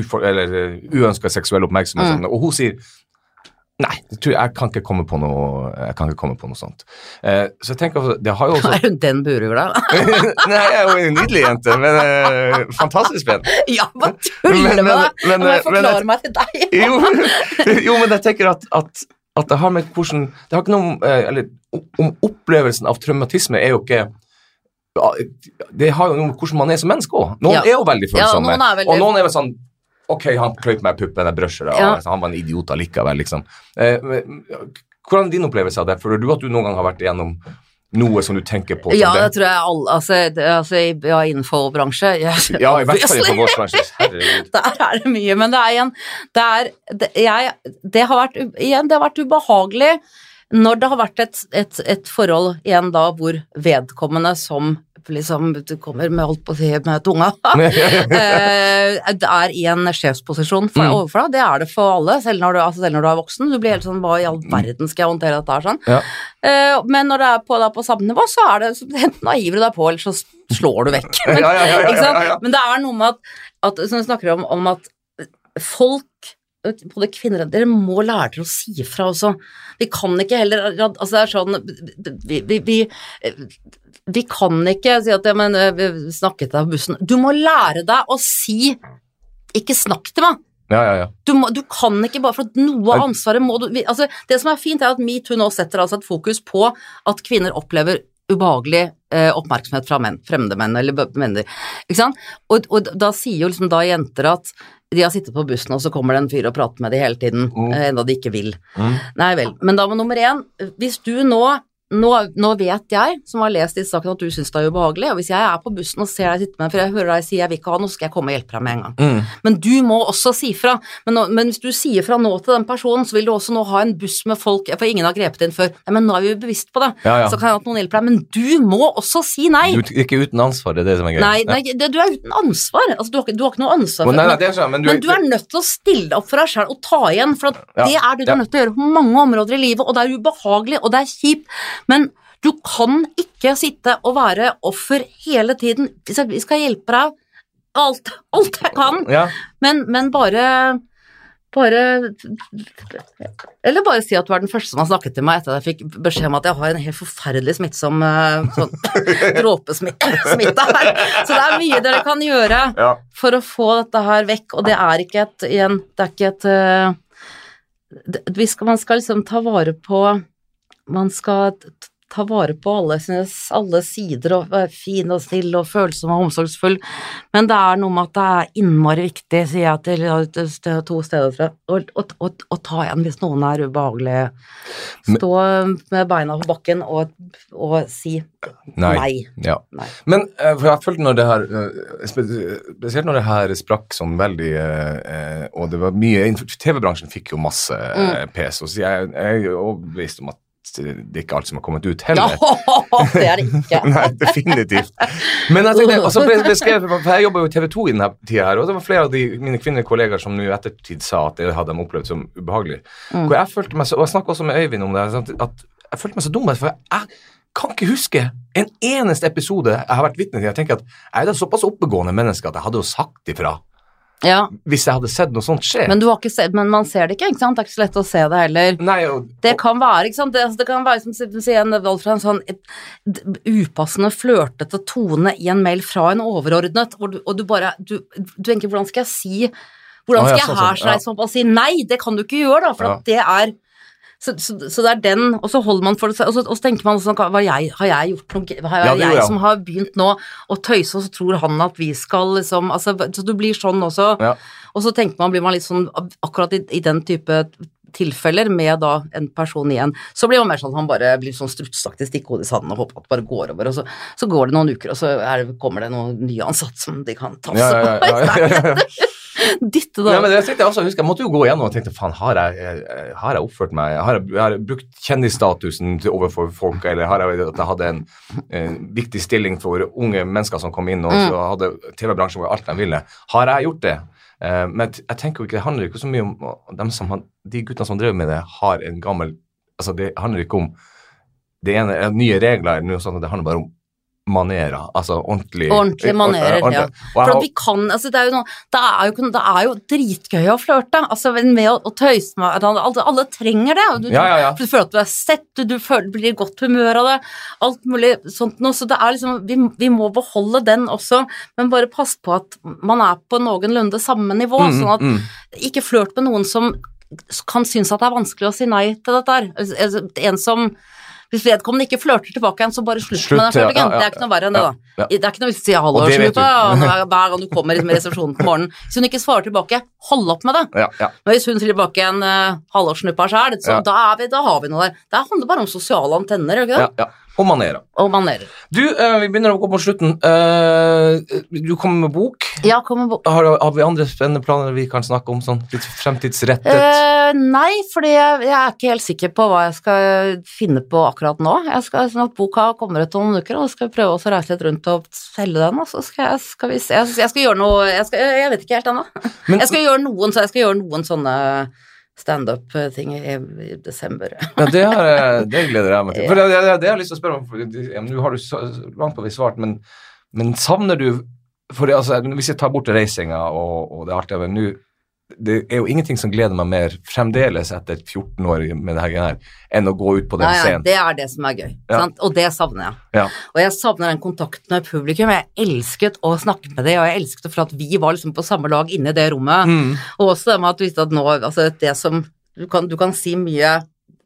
Speaker 1: ufor, eller uh, uønska seksuell oppmerksomhet?
Speaker 2: Mm.
Speaker 1: sånn, Og hun sier Nei, jeg, kan ikke komme på noe, jeg kan ikke komme på noe sånt. Eh, så jeg tenker, det har jo også *laughs*
Speaker 2: Er hun den burugla? *laughs*
Speaker 1: Nei, jeg er jo en nydelig jente, men eh, fantastisk pen. *laughs*
Speaker 2: ja, hva tuller
Speaker 1: du
Speaker 2: med må jeg
Speaker 1: men-
Speaker 2: meg til deg.
Speaker 1: Jo, jo, men jeg tenker at, at, at det har med hvordan Det har ikke noe eh, Eller om opplevelsen av traumatisme er jo ikke Det har jo noe med hvordan man er som menneske òg. Noen
Speaker 2: Ja.
Speaker 1: er jo veldig følsomme.
Speaker 2: noen er veldig-
Speaker 1: Og noen er vel sånn Ok, han kløyp meg i puppen, jeg brusher det.
Speaker 2: Ja.
Speaker 1: Han var en idiot allikevel, liksom. Eh, men, hvordan er din opplevelse av det? Føler du at du noen gang har vært igjennom noe som du tenker på
Speaker 2: Ja, det
Speaker 1: det?
Speaker 2: tror jeg alle Altså, altså ja, innenfor bransje Jeg,
Speaker 1: Ja, i hvert fall innenfor vår bransje. Herregud. *laughs*
Speaker 2: Der er det mye, men det er igjen Det, er, det, jeg, det har vært igjen, det har vært ubehagelig når det har vært et, et, et forhold igjen da hvor vedkommende som liksom du kommer med holdt på å si med tunga *laughs* *laughs* eh, er i en sjefsposisjon for,
Speaker 1: Mm.
Speaker 2: overfor deg. Det er det for alle, selv når, du, altså selv når du er voksen. Du blir helt sånn Hva i all verden skal jeg håndtere dette her sånn?
Speaker 1: Ja.
Speaker 2: Eh, men når det er på, da, på samme nivå, så er det *laughs* enten hiver du deg på, eller så slår du vekk. Men,
Speaker 1: Ja, ja.
Speaker 2: Men det er noe med at, at som vi snakker om, om at folk både kvinner Dere må lære dere å si fra også. Vi kan ikke heller Altså, det er sånn Vi, vi, vi, vi kan ikke si at ja, men vi snakket deg på bussen. Du må lære deg å si Ikke snakk til meg.
Speaker 1: Ja, ja, ja.
Speaker 2: Du, må, du kan ikke bare for at noe av ansvaret må du altså, Det som er fint, er at metoo nå setter altså et fokus på at kvinner opplever ubehagelig eh, oppmerksomhet fra menn, fremmede menn eller menner. menn. Ikke sant? Og, og da sier jo liksom da jenter at de har sittet på bussen, og så kommer det en fyr og prater med dem hele tiden,
Speaker 1: Mm.
Speaker 2: eh, enda de ikke vil.
Speaker 1: Mm.
Speaker 2: Nei vel. Men da må nummer én, hvis du nå nå, nå vet jeg, som har lest disse sakene, at du syns det er ubehagelig, og hvis jeg er på bussen og ser deg sitte med, for jeg hører deg si jeg vil ikke ha noe, så skal jeg komme og hjelpe deg med en gang.
Speaker 1: Mm.
Speaker 2: Men du må også si fra. Men, men hvis du sier fra nå til den personen, så vil du også nå ha en buss med folk For ingen har grepet inn før. Nei, men nå er vi jo bevisst på det.
Speaker 1: Ja, ja.
Speaker 2: Så kan jeg at noen hjelper deg. Men du må også si nei.
Speaker 1: Du er ikke uten ansvar, det er det som er greit.
Speaker 2: Nei, nei det, du er uten ansvar. Altså, du, har, du har ikke noe ansvar for
Speaker 1: nei, nei, sånn, men du,
Speaker 2: men du er nødt til å stille deg opp for deg sjøl og ta igjen, for
Speaker 1: Ja,
Speaker 2: det er det du er nødt til å gjøre på mange områder i livet, og det er ubehagelig, og det er kjipt, men du kan ikke sitte og være offer hele tiden. Vi skal- hjelpe deg alt, alt jeg kan,
Speaker 1: Ja,
Speaker 2: men, men bare bare Eller bare si at du er den første som har snakket til meg etter at jeg fikk beskjed om at jeg har en helt forferdelig smittsom eh, sånn *laughs* dråpesmitte her. Så det er mye dere kan gjøre
Speaker 1: Ja.
Speaker 2: for å få dette her vekk, og det er ikke et igjen, det er ikke et eh, det, skal, Man skal liksom ta vare på Man skal ta vare på alle, alle sider og være fin og snill og følsom og omsorgsfull, men det er noe med at det er innmari viktig, sier jeg til to steder fra, å, ta igjen hvis noen er ubehagelig. Stå med beina på bakken og, og si
Speaker 1: Nei.
Speaker 2: nei.
Speaker 1: Ja.
Speaker 2: nei.
Speaker 1: Men eh, for jeg følte når det her eh, Spesielt når det her sprakk sånn veldig eh, Og det var mye TV-bransjen fikk jo masse mm. pes, og så jeg, jeg er overbevist om at det er ikke alt som har kommet ut
Speaker 2: Ja,
Speaker 1: heller. *laughs*
Speaker 2: det er det ikke. *laughs*
Speaker 1: Nei, definitivt. Men jeg tenkte, altså ble beskrevet, for jeg jobber jo i TV 2 i denne tida her, og det var flere av de, mine kvinnelige kollegaer som nå i ettertid sa at det hadde de opplevd som ubehagelig. Hvor jeg følte meg så, og jeg snakket også med Øyvind om det, at jeg følte meg så dum, for jeg kan ikke huske en eneste episode jeg har vært vitne til. Jeg tenker at jeg er et såpass oppegående menneske at jeg hadde jo sagt ifra
Speaker 2: Ja,
Speaker 1: hvis jeg hadde sett noe sånt skje.
Speaker 2: men, du har ikke sett, men man ser det ikke, ikke sant? Det er ikke så lett å se det heller.
Speaker 1: Nei, og,
Speaker 2: Det kan være, ikke sant? Det, altså, det kan være som du sier en en sånn et, upassende, flørtete tone i en mail fra en overordnet, og du, og du bare du, du tenker hvordan skal jeg si Hvordan
Speaker 1: Å, ja,
Speaker 2: skal jeg
Speaker 1: sånn,
Speaker 2: her
Speaker 1: sånn, ja.
Speaker 2: opp og si nei, det kan du ikke gjøre, da, for
Speaker 1: Ja.
Speaker 2: det er så, så, så det er den, og så holder man for det og så, og så tenker man sånn, hva jeg, har jeg gjort noe,
Speaker 1: det
Speaker 2: jeg
Speaker 1: ja, jeg.
Speaker 2: som har begynt nå å tøyse, og så tror han at vi skal liksom, altså, så du blir sånn også,
Speaker 1: Ja.
Speaker 2: og så tenker man, blir man litt sånn, akkurat i, i den type tilfeller med da en person igjen, så blir man mer sånn at han bare blir sånn strutsaktig stikkehodet i sanden og håper at det bare går over, og så, så går det noen uker, og så det, kommer det noen nye ansatt som de kan ta
Speaker 1: ja, ja, ja, ja. *laughs*
Speaker 2: Ditte da.
Speaker 1: Ja, men det tenkte jeg jeg husker, jeg måtte jo gå igjennom og tenkte faen, har jeg, jeg- har jeg oppført meg Har jeg, har jeg brukt kjendisstatusen overfor folk, eller har jeg at jeg hadde en en viktig stilling for unge mennesker som kom inn, og så hadde TV-bransjen hvor alt de ville? Har jeg gjort det? Eh, men jeg tenker jo ikke, det handler ikke så mye om som De guttene som drev med det, har en gammel Altså, det handler ikke om det ene, er nye regler, sånt, det handler bare om manerer. Altså ordentlig
Speaker 2: Ordentlige manerer,
Speaker 1: ordentlig.
Speaker 2: ja. For at vi kan, altså det er jo noe, det er jo, det er jo dritgøy å flørte, altså med å, å tøyse med alle, alle, trenger det, du,
Speaker 1: Ja, ja, ja.
Speaker 2: du føler at du er sett, du, du føler, blir i godt humør av det, alt mulig sånt noe, så det er liksom, vi, vi må beholde den også, men bare pass på at man er på noenlunde samme nivå,
Speaker 1: Mm,
Speaker 2: sånn at
Speaker 1: mm.
Speaker 2: ikke flørt med noen som kan synes at det er vanskelig å si nei til dette her. Altså, En som hvis vedkommende ikke flørter tilbake igjen, så bare slutt,
Speaker 1: Slutt,
Speaker 2: med den
Speaker 1: ja,
Speaker 2: flørtingen.
Speaker 1: ja, ja,
Speaker 2: Det er ikke noe verre enn det, da.
Speaker 1: ja.
Speaker 2: Det er ikke noe vits i hallo,
Speaker 1: det
Speaker 2: slutt, *laughs* hver gang du kommer liksom i resepsjonen på morgenen. Hvis hun ikke svarer tilbake, hold opp med det.
Speaker 1: Ja, ja.
Speaker 2: Men hvis hun sier tilbake en uh, halvårssnuppa sjæl, så
Speaker 1: Ja.
Speaker 2: da, er vi, da har vi noe der. Det handler bare om sosiale antenner, gjør det ikke
Speaker 1: ja,
Speaker 2: det?
Speaker 1: Og manerer.
Speaker 2: Og manerer.
Speaker 1: Du, eh, vi begynner å gå på slutten. Eh, du kommer med bok.
Speaker 2: Ja, kommer med bok.
Speaker 1: Har, har vi andre spennende planer vi kan snakke om? Sånn litt fremtidsrettet?
Speaker 2: Uh, nei, fordi jeg, jeg er ikke helt sikker på hva jeg skal finne på akkurat nå. Jeg skal, sånn at Boka kommer ut om noen uker, og skal prøve å reise litt rundt og selge den. Og så skal jeg, skal vi se Jeg, jeg skal gjøre noe Jeg, skal, jeg vet ikke helt ennå. Jeg skal gjøre noen, så jeg skal gjøre noen sånne standup-ting i, desember.
Speaker 1: Ja, det, er, det gleder jeg meg til. *laughs* For det, det, det har jeg lyst til å spørre om. Nå har du så langt på vei svart, men, men savner du for altså, Hvis jeg tar bort reisinga og, og det artige men nå det er jo ingenting som gleder meg mer fremdeles etter 14 år med det her, enn å gå ut på den
Speaker 2: ja, ja,
Speaker 1: scenen.
Speaker 2: det er det som er gøy,
Speaker 1: Ja.
Speaker 2: sant? og det savner jeg.
Speaker 1: Ja.
Speaker 2: Og jeg savner den kontakten med publikum. Jeg elsket å snakke med dem, og jeg elsket det for at vi var liksom på samme lag inne i det rommet.
Speaker 1: Mm.
Speaker 2: Og også det med at du visste at nå altså det som Du kan, du kan si mye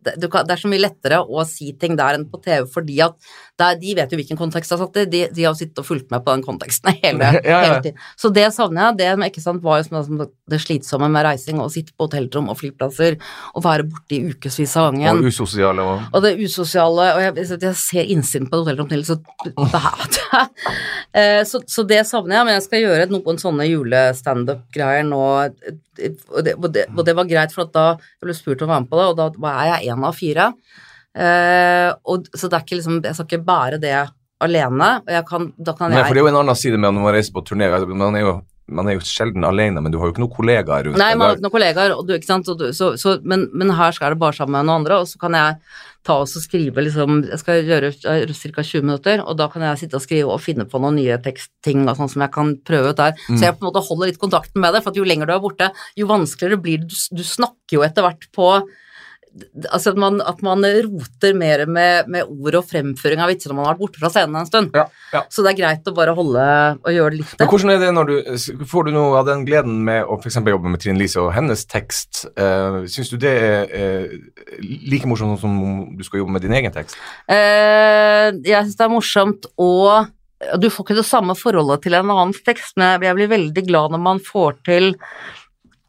Speaker 2: kan, det er så mye lettere å si ting der enn på TV, fordi at det er, de vet jo hvilken kontekst det er satt i. De, de har sittet og fulgt med på den konteksten *laughs* hele,
Speaker 1: Ja, ja.
Speaker 2: hele tiden. Så det savner jeg. Det med, ikke sant, var jo som, det slitsomme med reising, å sitte på hotellrom og flyplasser og være borte i ukevis av gangen.
Speaker 1: Og usosiale og
Speaker 2: Og det usosiale, og jeg, jeg ser innsiden på et hotellrom til, så, *laughs* Eh, så Så det savner jeg, men jeg skal gjøre noen sånne julestandup-greier nå. Og det, og, det, og det var greit, for da jeg ble spurt om å være med på det, og da var jeg én av fire. Eh, og, så det er ikke liksom Jeg skal ikke bære det alene. Og jeg kan, da kan
Speaker 1: Nei, for det er jo en annen side med når man reiser på turné. Man er jo man er jo sjelden alene, men du har jo ikke noen kollegaer rundt
Speaker 2: Nei, man har ikke noen kollegaer, du, ikke sant? Du, så, så, men, men her skal det bare sammen med noen andre, og så kan jeg ta oss og skrive liksom Jeg skal gjøre ca. 20 minutter, og da kan jeg sitte og skrive og finne på noen nye tekstting og sånn som jeg kan prøve ut der.
Speaker 1: Mm.
Speaker 2: Så jeg på en måte holder litt kontakten med det, for jo lenger du er borte, jo vanskeligere blir det. Du, du snakker jo etter hvert på Altså at man, at man roter mer med, med ord og fremføring av vitser når man har vært borte fra scenen en stund.
Speaker 1: Ja, ja.
Speaker 2: Så det er greit å bare holde og gjøre det litt
Speaker 1: Men hvordan er det når du Får du noe av den gleden med å f.eks. jobbe med Trine Lise og hennes tekst? Uh, Syns du det er uh, like morsomt som om du skal jobbe med din egen tekst?
Speaker 2: Uh, jeg syns det er morsomt og Du får ikke det samme forholdet til en annen tekst, men jeg blir veldig glad når man får til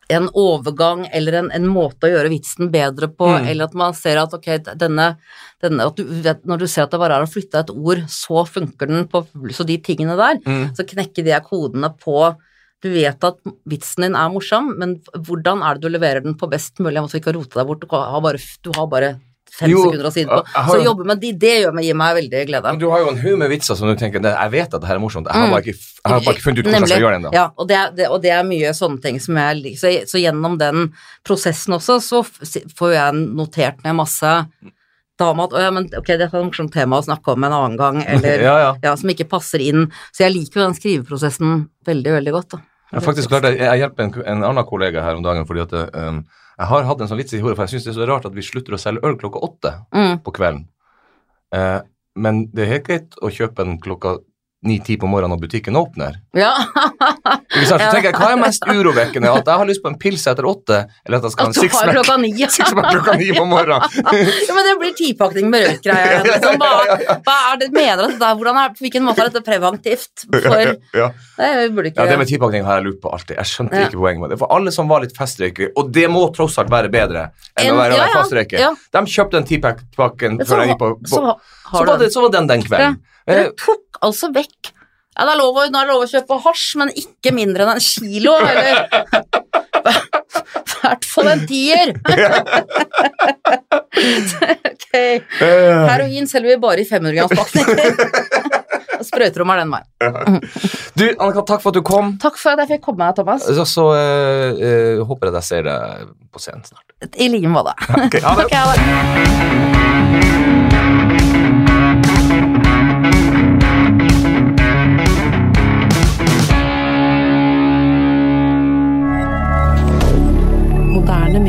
Speaker 2: en overgang eller en, en måte å gjøre vitsen bedre på,
Speaker 1: Mm.
Speaker 2: eller at man ser at ok, denne, denne at du vet, Når du ser at det bare er å flytte et ord, så funker den på Så de tingene der,
Speaker 1: Mm.
Speaker 2: så knekker de kodene på Du vet at vitsen din er morsom, men hvordan er det du leverer den på best mulig måte, så ikke rote deg bort? Du har bare, du har bare fem
Speaker 1: Jo,
Speaker 2: sekunder å si det på. Så jobbe med de, det gjør meg, gir meg veldig glede.
Speaker 1: Men Du har jo en haug med vitser som du tenker Jeg vet at det her er morsomt, jeg har bare ikke, har bare ikke funnet ut hvordan jeg skal gjøre det ennå.
Speaker 2: Ja, og det, er, det, og det er mye sånne ting som jeg liker. Så, så gjennom den prosessen også, så får jeg notert ned masse dama at ja, men ok, dette er et morsomt tema å snakke om en annen gang, *laughs* eller
Speaker 1: Ja, ja.
Speaker 2: ja, som ikke passer inn. Så jeg liker jo den skriveprosessen veldig, veldig godt. Da.
Speaker 1: Jeg faktisk jeg hjelper en, en annen kollega her om dagen fordi at um, jeg har hatt en sånn vits i hodet, for jeg syns det er så rart at vi slutter å selge øl klokka åtte
Speaker 2: Mm.
Speaker 1: på kvelden. Eh, men det er helt greit å kjøpe den klokka ni-ti på morgenen når butikken åpner.
Speaker 2: Ja.
Speaker 1: Ikke sant? Så tenker jeg, Hva er mest urovekkende? At jeg har lyst på en pils etter åtte, eller at jeg skal ha en sixpack
Speaker 2: klokka ni. *laughs*
Speaker 1: sixpack klokka ni på morgenen? *laughs*
Speaker 2: ja, men det blir tipakning med røykgreier. *laughs* Liksom. Hva, hva er det mener at det er, hvordan er, På hvilken måte er dette preventivt? For
Speaker 1: ja.
Speaker 2: det burde ikke
Speaker 1: ja, Det med tipakning har jeg lurt på alltid. Jeg skjønte
Speaker 2: Ja.
Speaker 1: ikke poenget med det. For alle som var litt festrøykere, og det må tross alt være bedre enn
Speaker 2: En-
Speaker 1: å være
Speaker 2: ja, ja,
Speaker 1: fastrøyker,
Speaker 2: ja.
Speaker 1: de kjøpte en tipakken før jeg gikk på, på
Speaker 2: så,
Speaker 1: så, var det, så var den den kvelden.
Speaker 2: Dere tok altså vekk ja, det er lov å, nå er det lov å kjøpe hasj, men ikke mindre enn en kilo, eller I *laughs* hvert fall en tier. *laughs* ok.
Speaker 1: eh,
Speaker 2: Heroin selger vi bare i 500 grams pakninger. Sprøyterom er den veien.
Speaker 1: du, Annika, takk for at du kom.
Speaker 2: Takk for at jeg fikk komme, Thomas.
Speaker 1: Så, så uh, håper jeg jeg ser deg på scenen snart.
Speaker 2: I like måte.
Speaker 1: Okay, ha det. *laughs*
Speaker 2: Okay, ha det.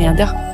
Speaker 2: milliardaire